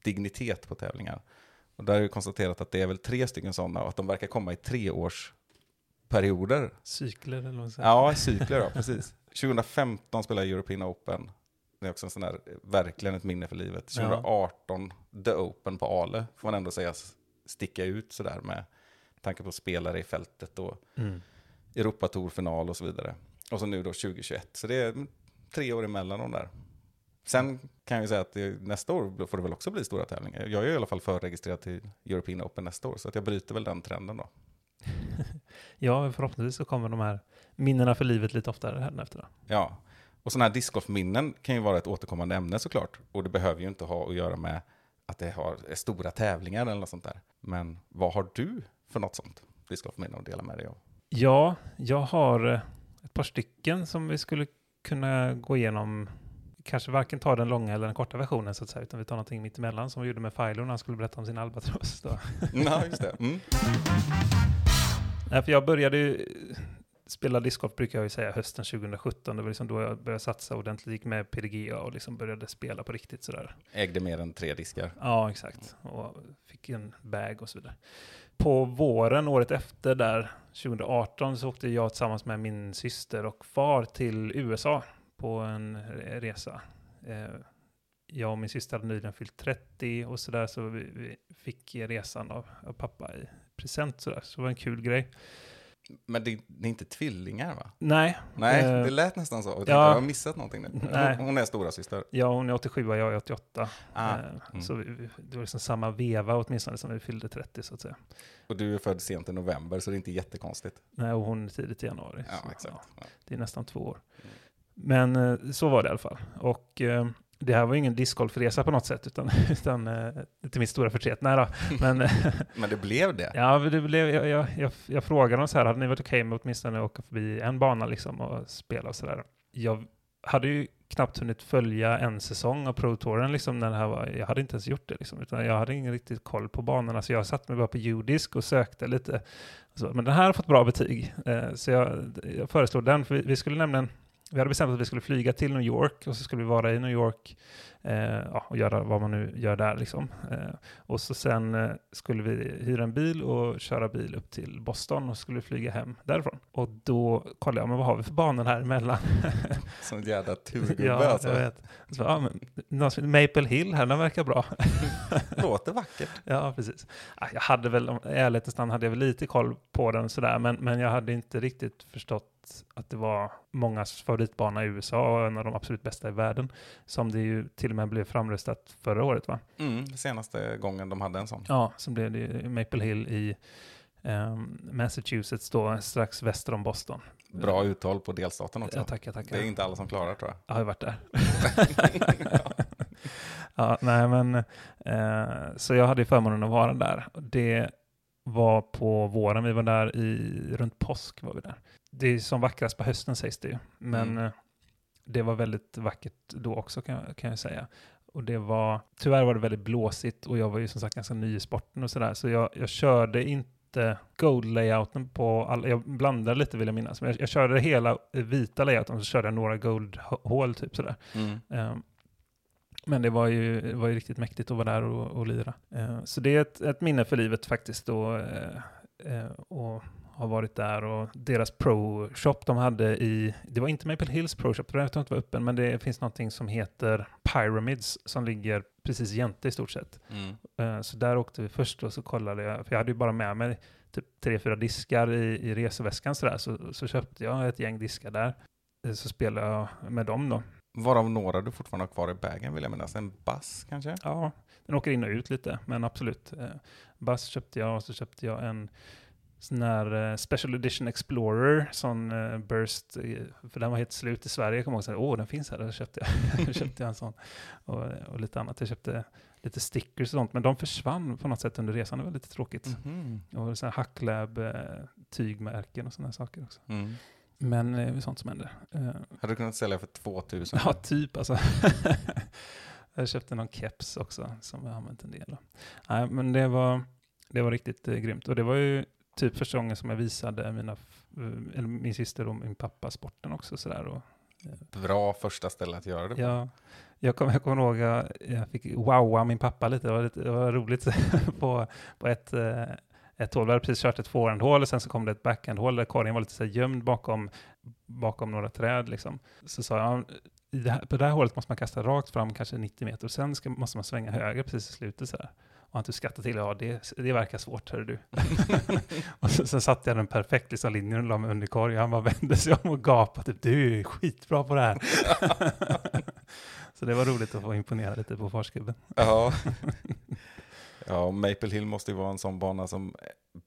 dignitet på tävlingar. Och där har jag ju konstaterat att det är väl tre stycken sådana och att de verkar komma i treårsperioder. Cykler eller vad man säger. Ja, cykler ja, precis. 2015 spelade jag European Open. Det är också en sån där, eh, verkligen ett minne för livet. Ja. 2018, The Open på Ale, får man ändå säga sticka ut sådär med tanke på spelare i fältet och Mm. Europatour-final och så vidare. Och så nu då 2021, så det är mm, tre år emellan de där. Sen kan jag ju säga att det, nästa år får det väl också bli stora tävlingar. Jag är i alla fall förregistrerad till European Open nästa år, så att jag bryter väl den trenden då. <laughs> ja, förhoppningsvis så kommer de här minnena för livet lite oftare här efter. Då. Ja, och sådana här discgolfminnen kan ju vara ett återkommande ämne såklart. Och det behöver ju inte ha att göra med att det har, är stora tävlingar eller något sånt där. Men vad har du för något sånt discgolfminne att dela med dig av? Ja, jag har eh, ett par stycken som vi skulle kunna gå igenom. Kanske varken ta den långa eller den korta versionen så att säga, utan vi tar någonting mittemellan som vi gjorde med Philo när han skulle berätta om sin albatross. Då. <laughs> Ja, just det. Mm. Nej, för jag började ju spela discgolf brukar jag ju säga hösten 2017. Det var liksom då jag började satsa ordentligt, gick med PDGA och liksom började spela på riktigt sådär. Ägde mer än tre diskar. Ja, exakt. Och fick en bag och så vidare. På våren året efter där, 2018, så åkte jag tillsammans med min syster och far till USA på en resa. Eh, Jag och min syster hade nyligen fyllt 30 och sådär, så vi, vi fick resan av, av pappa i present sådär. Så det var en kul grej. Men det, det är inte tvillingar va? Nej, Nej, Eh, det lät nästan så. Jag, tänkte, ja. jag har missat någonting nu. Nej. <laughs> Hon, är stora syster. ja, hon är 87 och jag är 88. Ah, Eh, mm. Så vi, det var liksom samma veva åtminstone som vi fyllde 30 så att säga. Och du är född sent i november, så det är inte jättekonstigt. Nej, och hon är tidigt i januari. Ja, så, exakt. ja, Ja. det är nästan två år. Mm. Men eh, så var det i alla fall. Och eh, det här var ingen discgolfresa på något sätt, utan, <laughs> utan eh, till min stora förtret. Nej då. <laughs> Men eh, Men det blev det. ja, det blev, jag, jag, jag, jag frågade dem så här, hade ni varit okej med åtminstone att åka förbi en bana liksom och spela och sådär? Jag hade ju knappt hunnit följa en säsong av Pro Touren liksom när det här var, jag hade inte ens gjort det liksom, utan jag hade ingen riktigt koll på banorna, så jag satte mig bara på Udisk och sökte lite. Så, men den här har fått bra betyg, eh, så jag, jag föreslog den, för vi, vi skulle nämligen vi hade bestämt att vi skulle flyga till New York och så skulle vi vara i New York eh, ja, och göra vad man nu gör där. Liksom. Eh, och så sen eh, skulle vi hyra en bil och köra bil upp till Boston och skulle flyga hem därifrån. Och då kollade jag, men vad har vi för banor här emellan? <laughs> Som en jävla turgubbe ja, alltså. jag vet. Så, ja, men, Maple Hill här, den verkar bra. <laughs> Låter vackert. Ja, precis. Ja, Jag hade väl, om i ärlighetens namn hade jag väl lite koll på den sådär, men, men jag hade inte riktigt förstått att det var mångas favoritbana i USA och en av de absolut bästa i världen, som det ju till och med blev framröstat förra året va? Mm, senaste gången de hade en sån. Ja, som blev det Maple Hill i ehm, Massachusetts då, strax väster om Boston. Bra uttal på delstaten också. Ja, tackar, tackar. Det är inte alla som klarar tror jag. Jag har ju varit där. <laughs> <laughs> ja, nej men, eh, så jag hade förmånen att vara där. Det var på våren, vi var där i, runt påsk var vi där. Det är som vackrast på hösten sägs det ju, men Mm. eh, det var väldigt vackert då också kan, jag- kan jag säga. Och det var, tyvärr var det väldigt blåsigt och jag var ju som sagt ganska ny i sporten och sådär, så jag, jag körde inte gold-layouten på alla, jag blandade lite vill jag minnas, men jag, jag körde hela vita layouten och så körde jag några gold-hål typ sådär. Mm. Ehm, Men det var ju, det var ju riktigt mäktigt att vara där och, och lira. Ehm, Så det är ett, ett minne för livet faktiskt då. eh, eh, Och har varit där och deras pro-shop de hade i, det var inte Maple Hills pro-shop, för den inte var öppen, men det finns någonting som heter Pyramids som ligger precis jämte i stort sett. Mm. Eh, Så där åkte vi först och så kollade jag, för jag hade ju bara med mig typ tre, fyra diskar i, i reseväskan sådär, så, så köpte jag ett gäng diskar där. Eh, Så spelade jag med dem då. Varav några du fortfarande har kvar i bagen vill jag minnas. En bass kanske? Ja, den åker in och ut lite, men absolut. Eh, Bass köpte jag och så köpte jag en sån här eh, Special Edition Explorer, sån eh, Burst, för den var helt slut i Sverige. Jag kommer ihåg att åh den finns här, då köpte jag, <laughs> Då köpte jag en sån. Och, och lite annat. Jag köpte lite stickers och sånt, men de försvann på något sätt under resan. Det var lite tråkigt. Mhm. Och så här Hacklab, eh, tygmärken och sådana saker också. Mm. Men det är sånt som händer. Hade du kunnat sälja för 2000? Ja, typ alltså. <laughs> jag köpte någon keps också som jag använt en del. Nej, men det var, det var riktigt eh, grymt. Och det var ju typ första gången som jag visade mina, eh, eller min syster och min pappa sporten också. Sådär. Och, Bra första ställe att göra det på. ja, jag kommer kommer ihåg jag, jag fick wowa min pappa lite. Det var, lite, det var roligt <laughs> på, på ett, eh, ett hål. Vi hade precis kört ett forehandhål och sen så kom det ett backhandhål där korgen var lite så gömd bakom, bakom några träd. Liksom. Så sa jag, i det här, på det här hålet måste man kasta rakt fram kanske 90 meter och sen ska, måste man svänga höger precis i slutet så här. Och han typ skrattade till, ja det, det verkar svårt, hör du. <laughs> och så, sen satte jag den perfekt liksom, linjen och la mig under korg. Han bara vände sig om och gapade, typ, du är skitbra på det här. <laughs> så det var roligt att få imponera lite på farsgubben. Ja. <laughs> Ja, Maple Hill måste ju vara en sån bana som,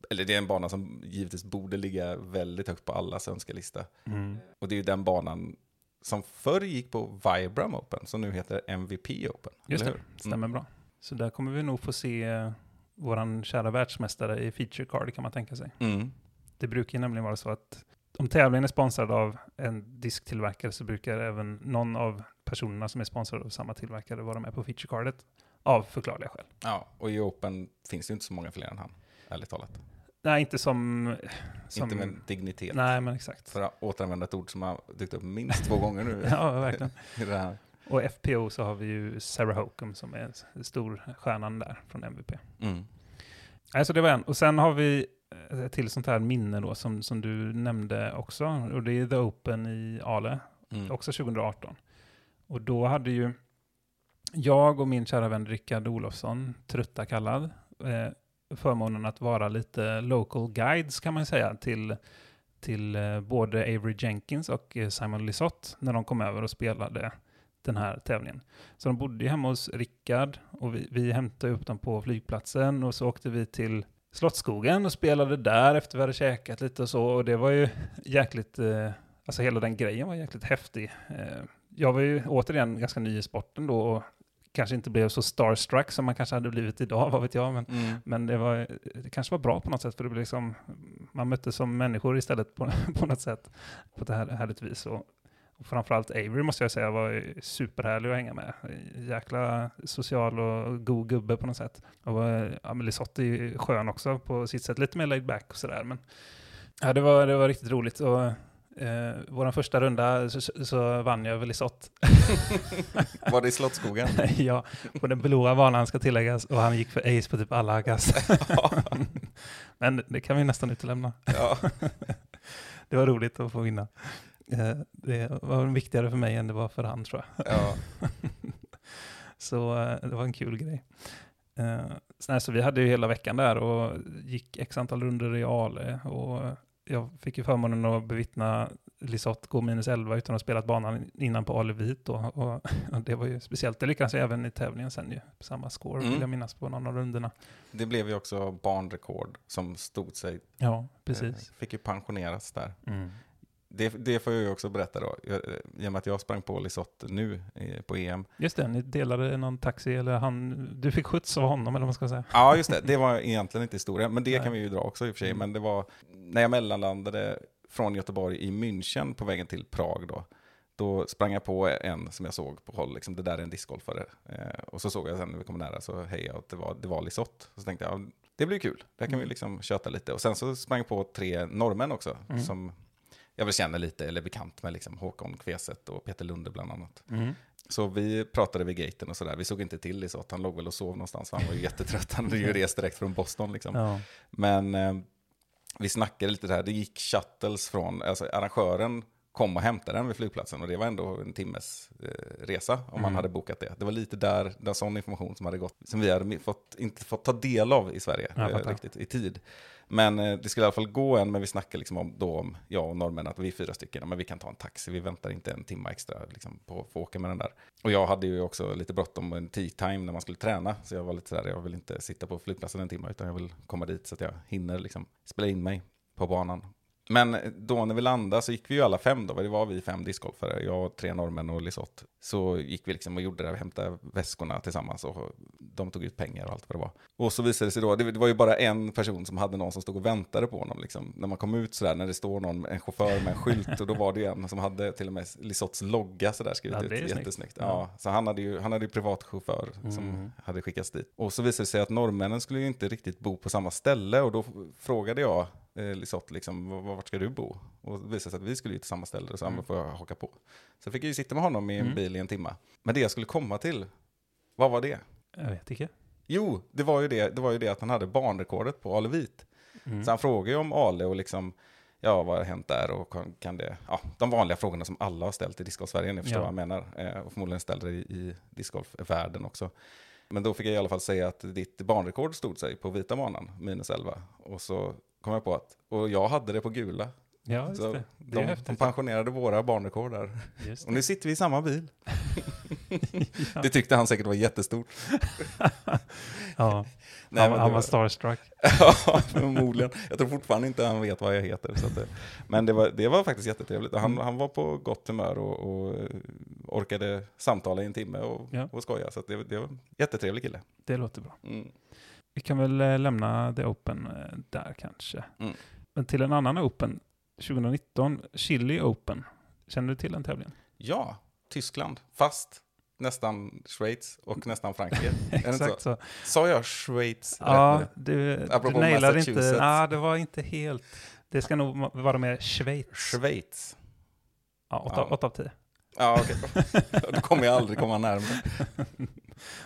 eller det är en bana som givetvis borde ligga väldigt högt på allas önskelista. Mm. Och det är ju den banan som förr gick på Vibram Open, som nu heter MVP Open. Just det, hur? stämmer bra. Så där kommer vi nog få se eh, våran kära världsmästare i feature card kan man tänka sig. Mm. Det brukar ju nämligen vara så att om tävlingen är sponsrad av en disktillverkare så brukar även någon av personerna som är sponsrade av samma tillverkare vara med på feature cardet av förklarliga skäl. Ja, och i Open finns det inte så många fler än han, ärligt talat. Nej, inte som... som Inte med dignitet. Nej, men exakt. För att återanvända ett ord som har dykt upp minst två gånger nu <laughs> Ja, verkligen. <laughs> i det här. Och FPO så har vi ju Sarah Hokum som är storstjärnan där från MVP. Mm. Nej, så det var en. Och sen har vi ett till sånt här minne då som, som du nämnde också. Och det är The Open i Ale, Mm. också 2018. Och då hade ju jag och min kära vän Rickard Olofsson, trötta kallad, eh, förmånen att vara lite local guides kan man säga till, till eh, både Avery Jenkins och eh, Simon Lisotte när de kom över och spelade den här tävlingen. Så de bodde ju hemma hos Rickard och vi, vi hämtade upp dem på flygplatsen och så åkte vi till Slottsskogen och spelade där efter vi hade käkat lite och så. Och det var ju jäkligt, eh, alltså hela den grejen var jäkligt häftig. Eh, jag var ju återigen ganska ny i sporten då och kanske inte blev så starstruck som man kanske hade blivit idag, vad vet jag. Men, Mm. men det, var, det kanske var bra på något sätt för det blev liksom, man möttes som människor istället på, <laughs> på något sätt på ett här, härligt vis. Och, och framförallt Avery måste jag säga var superhärlig att hänga med. Jäkla social och god gubbe på något sätt. Och eh, ja, men Lisotte är skön också på sitt sätt, lite mer laid back och sådär. Men ja, det var, det var riktigt roligt. Och, eh, vår första runda så, så vann jag över Lisotte. <laughs> Var det i Slottsskogen? <laughs> ja, på den blåa banan ska tilläggas och han gick för ace på typ alla kast. <laughs> Men det kan vi nästan utelämna. ja. Det var roligt att få vinna. Eh, Det var viktigare för mig än det var för han tror jag. ja. <laughs> Så eh, det var en kul grej. Eh, så, nej, så vi hade ju hela veckan där och gick x antal runder i Ale och jag fick ju förmånen att bevittna Lisotte gå minus 11 utan att ha spelat banan innan på Ale Vit då. Och, och <laughs> det var ju speciellt. Det lyckades jag även i tävlingen sen ju. Samma score Mm. vill jag minnas på någon av rundorna. Det blev ju också barnrekord som stod sig. Ja, precis. Fick ju pensioneras där. Mm. Det, det får jag ju också berätta då. I och med att jag sprang på Lisotte nu eh, på EM. Just det, ni delade någon taxi eller han, du fick skjuts av honom eller vad man ska säga. Ja, just det. Det var egentligen inte historia, men det Nej. kan vi ju dra också i och för sig. Mm. Men det var när jag mellanlandade från Göteborg i München på vägen till Prag då. Då sprang jag på en som jag såg på håll, liksom, det där är en discgolfare. Eh, och så såg jag sen när vi kom nära så hejade jag att det var, det var Lisotte. Så tänkte jag, ja, det blir kul, där kan vi liksom köta lite. Och sen så sprang jag på tre norrmän också, Mm. som jag väl känner lite, eller är bekant med, liksom, Håkon Kveset och Peter Lunde bland annat. Så vi pratade vid gaten och sådär. Vi såg inte till Lisotte, han låg väl och sov någonstans, för han var ju <laughs> jättetrött. Han hade ju rest direkt från Boston liksom. Ja. Men eh, vi snackade lite där, det gick shuttles från, alltså arrangören kom och hämtade den vid flygplatsen och det var ändå en timmes eh, resa om man Mm. hade bokat det. Det var lite där, där sån information som hade gått, som vi hade fått, inte fått ta del av i Sverige eh, riktigt i tid. Men eh, det skulle i alla fall gå en, men vi snackade liksom om, då om, jag och norrmän, att vi är fyra stycken, men vi kan ta en taxi, vi väntar inte en timme extra liksom, på att få åka med den där. Och jag hade ju också lite bråttom en tea time när man skulle träna, så jag var lite sådär, jag vill inte sitta på flygplatsen en timme, utan jag vill komma dit så att jag hinner liksom spela in mig på banan. Men då när vi landade så gick vi ju alla fem då, det var vi fem discgolfare, jag, tre norrmän och Lisotte. Så gick vi liksom och gjorde det, hämtade väskorna tillsammans och de tog ut pengar och allt vad det var. Och så visade det sig då, det, var ju bara en person som hade någon som stod och väntade på honom. Liksom. När man kom ut sådär, när det står någon, en chaufför med en skylt, och då var det ju en som hade till och med Lisottes logga sådär skrivit Ja, ut. snyggt. Jättesnyggt. Ja. Ja, så han hade ju, han hade ju privatchaufför som Mm. hade skickats dit. Och så visade det sig att norrmännen skulle ju inte riktigt bo på samma ställe och då frågade jag eh, Lisotte liksom, "Var- vart ska du bo? Och det visade sig att vi skulle ju till samma ställe, så Mm. han får jag haka på. Så fick jag ju sitta med honom i en Mm. bil i en timme. Men det jag skulle komma till, vad var det? Jag vet inte. Jo, det var ju det, det, var ju det att han hade banrekordet på Ale Vit. Mm. Så han frågade ju om Ale och liksom, ja vad har hänt där och kan, det, ja de vanliga frågorna som alla har ställt i discgolf-Sverige, ni förstår Ja. vad jag menar. Eh, och förmodligen ställde i, i discgolf-världen också. Men då fick jag i alla fall säga att ditt banrekord stod sig på vita banan, minus 11. Och så kom jag på att, och jag hade det på gula. Ja, just Så det. Det de, de pensionerade våra banrekord där. Och nu sitter vi i samma bil. <laughs> Ja. Det tyckte han säkert var jättestort. <laughs> ja, Nej, han, men han var starstruck. <laughs> Ja, förmodligen. Jag tror fortfarande inte han vet vad jag heter. Så det, men det var, det var faktiskt jättetrevligt. Han, Mm. han var på gott humör och, och eh, orkade samtala i en timme och, Ja. och skoja. Så det, det var en jättetrevlig kille. Det låter bra. Mm. Vi kan väl eh, lämna The Open eh, där kanske. Mm. Men till en annan Open, 2019, Chili Open. Känner du till den tävlingen? Ja, Tyskland. Fast nästan Schweiz och <laughs> nästan Frankrike. Exakt så. Sa jag Schweiz Ja, rätt du, du nailade inte. Ja, det var inte helt. Det ska nog vara med Schweiz. Schweiz. Ja, 8 Ja. av 10. Ja, okej. <laughs> Då kommer jag aldrig komma närmare. <laughs>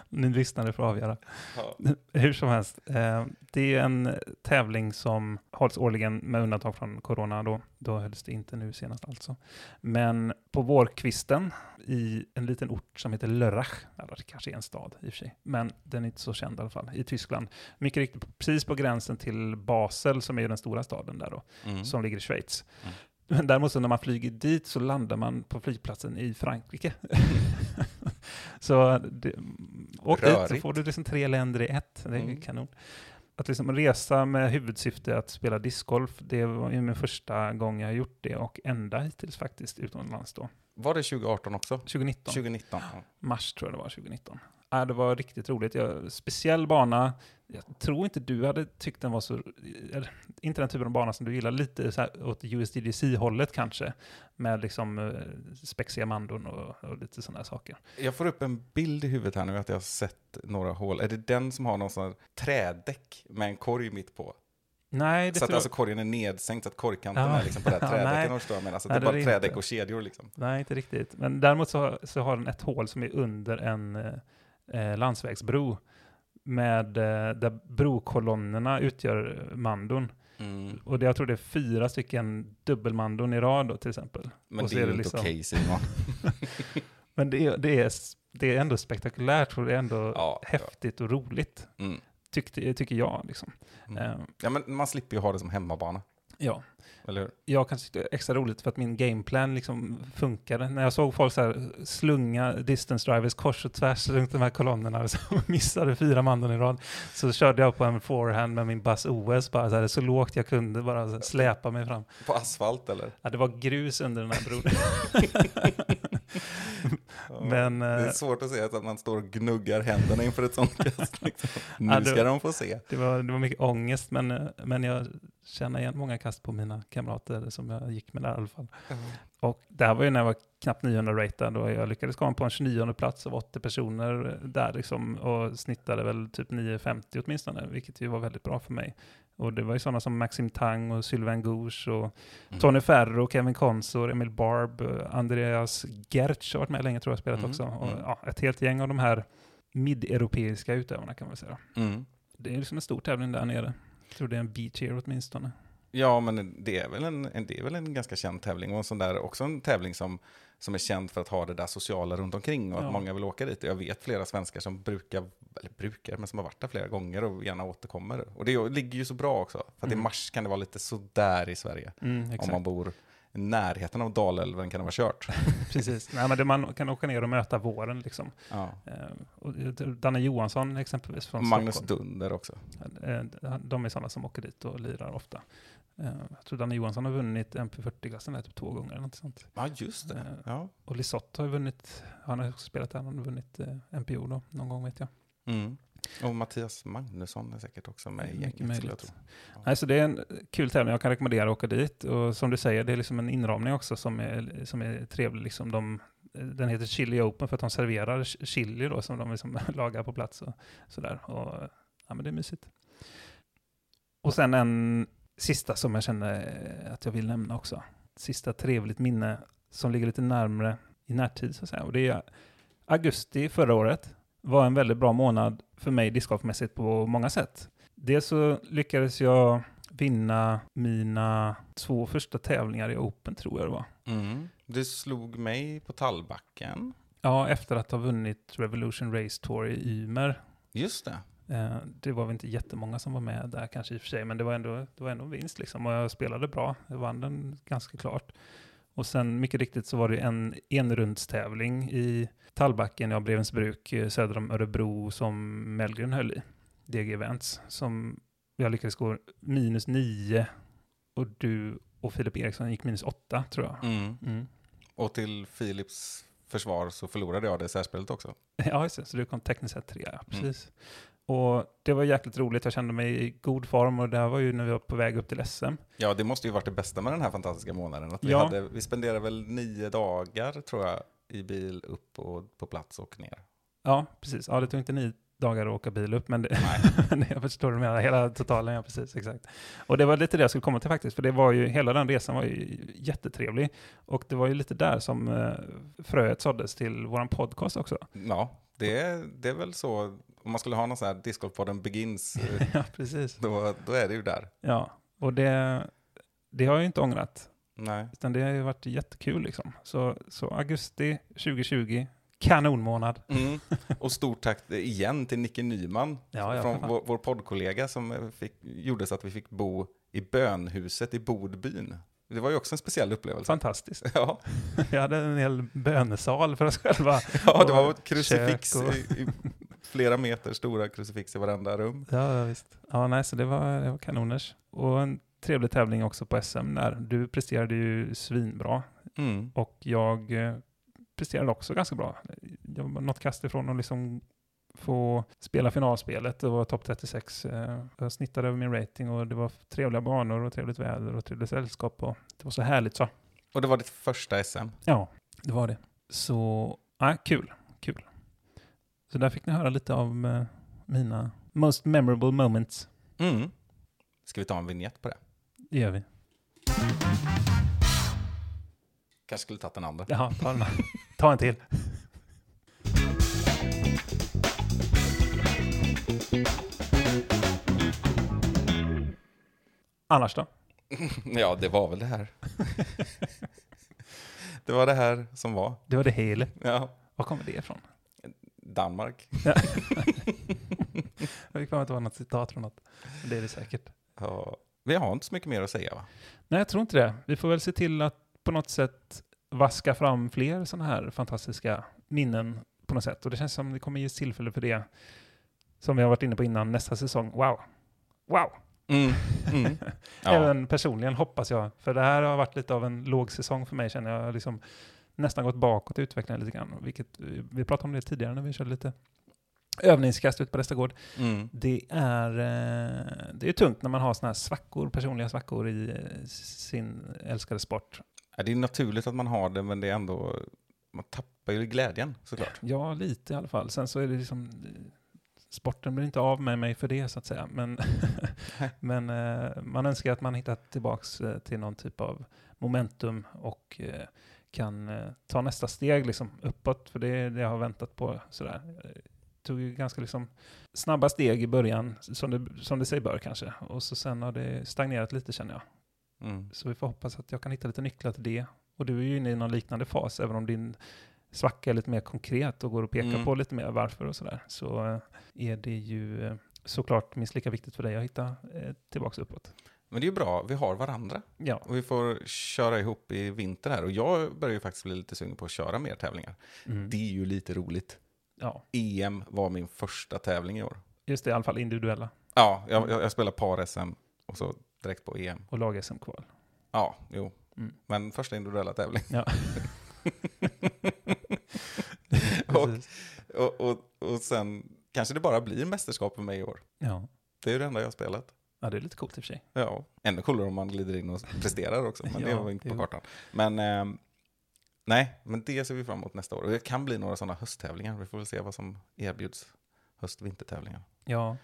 Ni lyssnare får avgöra. Ja. Hur som helst, eh, det är en tävling som hålls årligen med undantag från corona då. Då hölls det inte nu senast alltså. Men på vårkvisten i en liten ort som heter Lörrach, eller det kanske är en stad i och för sig, men den är inte så känd i alla fall, i Tyskland. Mycket riktigt precis på gränsen till Basel som är den stora staden där då, Mm. som ligger i Schweiz. Mm. Men däremot så när man flyger dit så landar man på flygplatsen i Frankrike. <laughs> så det, åk dit så Rörigt. får du liksom tre länder i ett. Det är Mm. kanon. Att liksom resa med huvudsyfte att spela discgolf, det var ju min första gång jag gjort det och enda hittills faktiskt utomlands då. Var det 2018 också? 2019, 2019. Ja. mars tror jag det var 2019. Ja, det var riktigt roligt. Jag, speciell bana. Jag tror inte du hade tyckt den var så... Inte den typen av bana som du gillar. Lite så här åt USDGC-hållet kanske. Med liksom eh, spexiga mandon och, och lite sådana saker. Jag får upp en bild i huvudet här nu att jag har sett några hål. Är det den som har någon sån här trädäck med en korg mitt på? Nej, det Så att alltså korgen är nedsänkt så att korgkanten Ja. är liksom på det här <laughs> Ja, nej. trädäcket. menar. Alltså, Nej, det är bara det trädäck inte. och kedjor liksom. Nej, inte riktigt. Men däremot så, så har den ett hål som är under en eh, landsvägsbro. Med, eh, där brokolonnerna utgör mandon. Mm. Och det, jag tror det är fyra stycken dubbelmandon i rad då till exempel. Men Och det är ju inte liksom- okej Simon. <laughs> <laughs> Men det är, det är, det är ändå spektakulärt och det är ändå Ja, ja. häftigt och roligt. Mm. Tyckte, tycker jag. Liksom. Mm. Eh, Ja, men man slipper ju ha det som hemmabana. ja. Jag kanske tyckte det var extra roligt för att min gameplan liksom funkade. När jag såg folk så slunga distance drivers kors och tvärs runt de här kolonnerna <laughs> som missade fyra mandon i rad, så körde jag på en forehand med min Buzz OS bara så, här, så lågt jag kunde, bara släpa mig fram. På asfalt eller? Ja, det var grus under den här bron. <laughs> Ja, Men, det är eh, svårt att se att man står och gnuggar händerna inför ett sånt kast. Liksom. <laughs> Nu Ja, det- ska de få se. Det var, det var mycket ångest, men, eh, men jag känner igen många kast på mina kamrater som jag gick med där i alla fall. Och det här var ju när jag var knappt 900 ratad och jag lyckades komma på en 29 plats av 80 personer där liksom och snittade väl typ 950 åtminstone, vilket ju var väldigt bra för mig. Och det var ju sådana som Maxim Tang och Sylvain Gouche och Mm. Tony Ferro, Kevin Consor, Emil Barb, Andreas Gertz har varit med länge tror jag spelat Mm, också. Och, mm. ja, ett helt gäng av de här mid-europeiska utövarna kan man säga. Mm. Det är liksom en stor tävling där nere. Jag tror det är en beach here åtminstone. Ja, men det är, väl en, en, det är väl en ganska känd tävling och en sån där, också en tävling som, som är känd för att ha det där sociala runt omkring och Ja. att många vill åka dit. Jag vet flera svenskar som brukar, eller brukar, men som har varit där flera gånger och gärna återkommer. Och det ligger ju så bra också, för att i Mm. mars kan det vara lite sådär i Sverige. Mm, Om man bor i närheten av Dalälven kan det vara kört. <laughs> Precis. Nej, men det man kan åka ner och möta våren liksom. Ja. Eh, och Danne Johansson exempelvis från Magnus Stockholm. Dunder också. Eh, de är sådana som åker dit och lirar ofta. Eh, jag tror Danne Johansson har vunnit MP40-klassen där typ två gånger eller något sånt. Ja, just det. Eh, Ja. Och Lisotte har vunnit, han har också spelat där, han har vunnit eh, MPO då, någon gång vet jag. Mm. Och Mattias Magnusson är säkert också med i gänget. skulle jag tro. Nej, så det är en kul tävling, jag kan rekommendera att åka dit. Och som du säger, det är liksom en inramning också som är, som är trevlig. Liksom de, den heter Chili Open för att de serverar ch- chili då, som de liksom <laughs> lagar på plats. Och sådär. Och, ja, men det är mysigt. Och sen en sista som jag känner att jag vill nämna också. Sista trevligt minne som ligger lite närmre i närtid så att säga. Och det är augusti förra året var en väldigt bra månad för mig discgolfmässigt på många sätt. Dels så lyckades jag vinna mina två första tävlingar i Open tror jag det var. Mm. Du slog mig på tallbacken. Ja, efter att ha vunnit Revolution Race Tour i Ymer. Just det. Eh, det var väl inte jättemånga som var med där kanske i och för sig, men det var ändå, det var ändå en vinst liksom. Och jag spelade bra. Jag vann den ganska klart. Och sen mycket riktigt så var det en enrundstävling i Tallbacken, ja, Brevens bruk, eh, söder om Örebro, som Mellgren höll i, DG Events, som jag lyckades gå minus nio och du och Filip Eriksson gick minus åtta, tror jag. Mm. Mm. Och till Philips försvar så förlorade jag det särspelet också. <laughs> Ja, just det. Så du kom tekniskt sett trea, ja, precis. Och det var jäkligt roligt. Jag kände mig i god form och det här var ju när vi var på väg upp till SM. Ja, det måste ju varit det bästa med den här fantastiska månaden. Att vi, Ja. hade, vi spenderade väl nio dagar, tror jag, i bil upp och på plats och ner. Ja, precis. Ja, det tog inte nio dagar att åka bil upp, men det, <laughs> jag förstår du menar. Hela totalen, ja precis, exakt. Och det var lite det jag skulle komma till faktiskt, för det var ju, hela den resan var ju jättetrevlig. Och det var ju lite där som eh, fröet såddes till våran podcast också. Ja, det det är väl så. Om man skulle ha någon sån här Discordpodden Begins, <laughs> eh, ja, precis. då, då är det ju där. Ja, och det, det har jag ju inte ångrat. Nej. Utan det har ju varit jättekul liksom. Så, så augusti 2020, kanonmånad. Mm. <laughs> Och stort tack igen till Nicke Nyman, Ja, ja, från vår, vår poddkollega som eh, fick, gjorde så att vi fick bo i bönhuset i Bodbyn. Det var ju också en speciell upplevelse. Fantastiskt. <laughs> Ja, Vi hade en hel bönesal för oss själva. ja det var ett krucifix, och- i, i flera meter stora krucifix i varenda rum. Ja, ja, visst. Ja, nej, så det var, det var kanoners. Och en trevlig tävling också på SM där. Du presterade ju svinbra Mm. och jag eh, presterade också ganska bra. Jag var något kast ifrån att liksom få spela finalspelet. Det var topp 36. eh, Jag snittade över min rating och det var trevliga banor och trevligt väder och trevligt sällskap. Och det var så härligt så. Och det var ditt första SM. Ja, det var det. Så, nej, kul. Kul. Så där fick ni höra lite av eh, mina most memorable moments. Mm. Ska vi ta en vignett på det? Det gör vi. Kanske skulle tagit den andra. Jaha, ta, den här. ta en till. Annars då? <laughs> Ja, det var väl det här. <laughs> det var det här som var. Det var det hela. Ja, Var kommer det ifrån? Danmark. <laughs> Jag fick för mig att det var något citat från något. Det är det säkert. Ja. Vi har inte så mycket mer att säga va? Nej, jag tror inte det. Vi får väl se till att på något sätt vaska fram fler sådana här fantastiska minnen på något sätt. Och det känns som det kommer ges tillfälle för det som vi har varit inne på innan nästa säsong. Wow! Wow! Mm. Mm. <laughs> Ja. Även personligen hoppas jag. För det här har varit lite av en låg säsong för mig känner jag. Liksom nästan gått bakåt i utvecklingen lite grann. Vilket, vi pratade om det tidigare när vi körde lite övningskast ut på Restagård. Mm. Det är, eh, det är tungt när man har sådana här svackor, personliga svackor i eh, sin älskade sport. Ja, det är naturligt att man har det, men det är ändå... Man tappar ju glädjen såklart. Ja, lite i alla fall. Sen så är det liksom, eh, sporten blir inte av med mig för det så att säga. Men, <laughs> men eh, man önskar att man hittat tillbaks eh, till någon typ av momentum och eh, kan eh, ta nästa steg liksom uppåt. För det är det jag har väntat på sådär. Eh, tog ju ganska liksom snabba steg i början, som det, som det sig bör kanske. Och så sen har det stagnerat lite känner jag. Mm. Så vi får hoppas att jag kan hitta lite nycklar till det. Och du är ju inne i någon liknande fas, även om din svacka är lite mer konkret och går att peka Mm. på lite mer varför och sådär. Så eh, är det ju såklart minst lika viktigt för dig att hitta eh, tillbaks uppåt. Men det är ju bra, vi har varandra. Ja, Och vi får köra ihop i vinter här. Och jag börjar ju faktiskt bli lite sugen på att köra mer tävlingar. mm. Det är ju lite roligt. ja. EM var min första tävling i år. just det, i alla fall individuella Ja, jag, jag, jag spelar par-SM och så direkt på EM. och lag-SM-kval. Ja, jo. Mm. Men första individuella tävling. Ja. <laughs> och, och, och, och sen kanske det bara blir mästerskap för mig i år. Ja. Det är ju det enda jag har spelat. Ja, det är lite coolt i och för sig. Ja, ännu coolare om man glider in och presterar också, men det Ja, var inte på kartan. Men ehm, nej, men det ser vi fram emot nästa år. Och det kan bli några sådana hösttävlingar. Vi får väl se vad som erbjuds. Höst-vintertävlingar. Ja,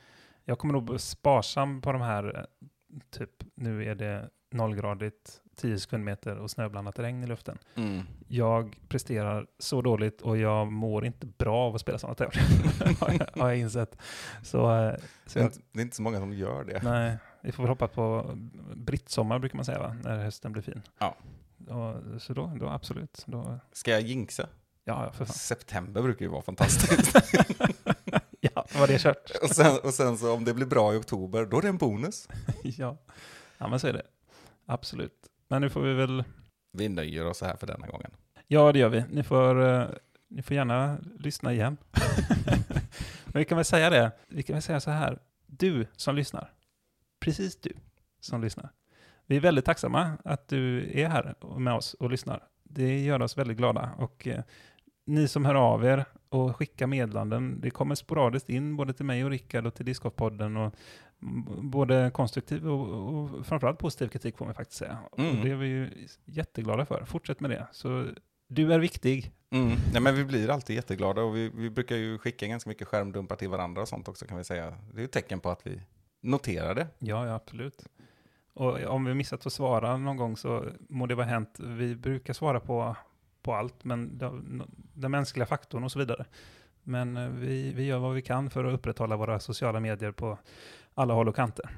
jag kommer nog sparsam på de här, eh, typ nu är det nollgradigt, 10 sekundmeter och snöblandat regn i luften. Mm. Jag presterar så dåligt och jag mår inte bra av att spela sådana tävlingar, <laughs> har jag- insett. Så, eh, så Det, är inte, det är inte så många som gör det. nej, vi får väl hoppas på brittsommar brukar man säga, va? när hösten blir fin. Ja. Och, så då, då absolut. Då, Ska jag jinxa? ja, för fan. September brukar ju vara fantastiskt. <laughs> <laughs> Ja, var det kört. och, sen, och sen så om det blir bra i oktober, då är det en bonus. ja. ja, men så är det. Absolut. Men nu får vi väl Vi nöjer oss här för denna gången. Ja, det gör vi. Ni får, eh, ni får gärna lyssna igen. <laughs> Men vi kan väl säga det. Vi kan väl säga så här. Du som lyssnar. Precis du som lyssnar. Vi är väldigt tacksamma att du är här med oss och lyssnar. Det gör oss väldigt glada. Och eh, ni som hör av er och skickar meddelanden, det kommer sporadiskt in både till mig och Rickard och till Discopodden och både konstruktiv och, och framförallt positiv kritik får man faktiskt säga. Mm. Det är vi ju jätteglada för. Fortsätt med det. Så du är viktig. Mm. Nej, men vi blir alltid jätteglada och vi, vi brukar ju skicka ganska mycket skärmdumpar till varandra och sånt också kan vi säga. Det är ett tecken på att vi noterar det. Ja, ja, absolut. Och om vi missat att svara någon gång så må det vara hänt. Vi brukar svara på, på allt, men den mänskliga faktorn och så vidare. Men eh, vi, vi gör vad vi kan för att upprätthålla våra sociala medier på alla håll och kanter.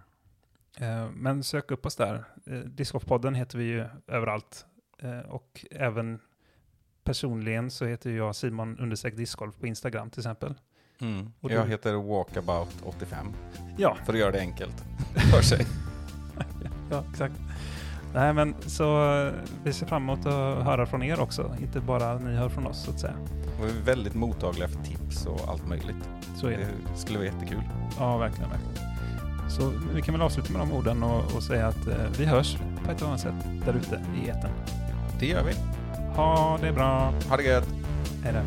Eh, Men sök upp oss där. Eh, Discgolfpodden heter vi ju överallt. Och även personligen så heter jag Simon understreck discgolf på Instagram till exempel. Mm. Och Jag du- heter Walkabout85 Ja, för att göra det enkelt <laughs> för sig. <laughs> Ja, exakt. Nej, men så vi ser fram emot att höra från er också, inte bara ni hör från oss så att säga. Och vi är väldigt mottagliga för tips och allt möjligt. Så är det. Det skulle vara jättekul. Ja, verkligen, verkligen. Så vi kan väl avsluta med de orden och, och säga att eh, vi hörs på ett annat sätt där ute i etern. Det gör vi. Ha det bra. Ha det gött! Hej då.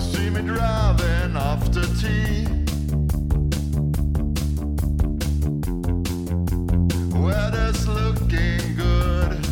See me driving after tea. Weather's looking good.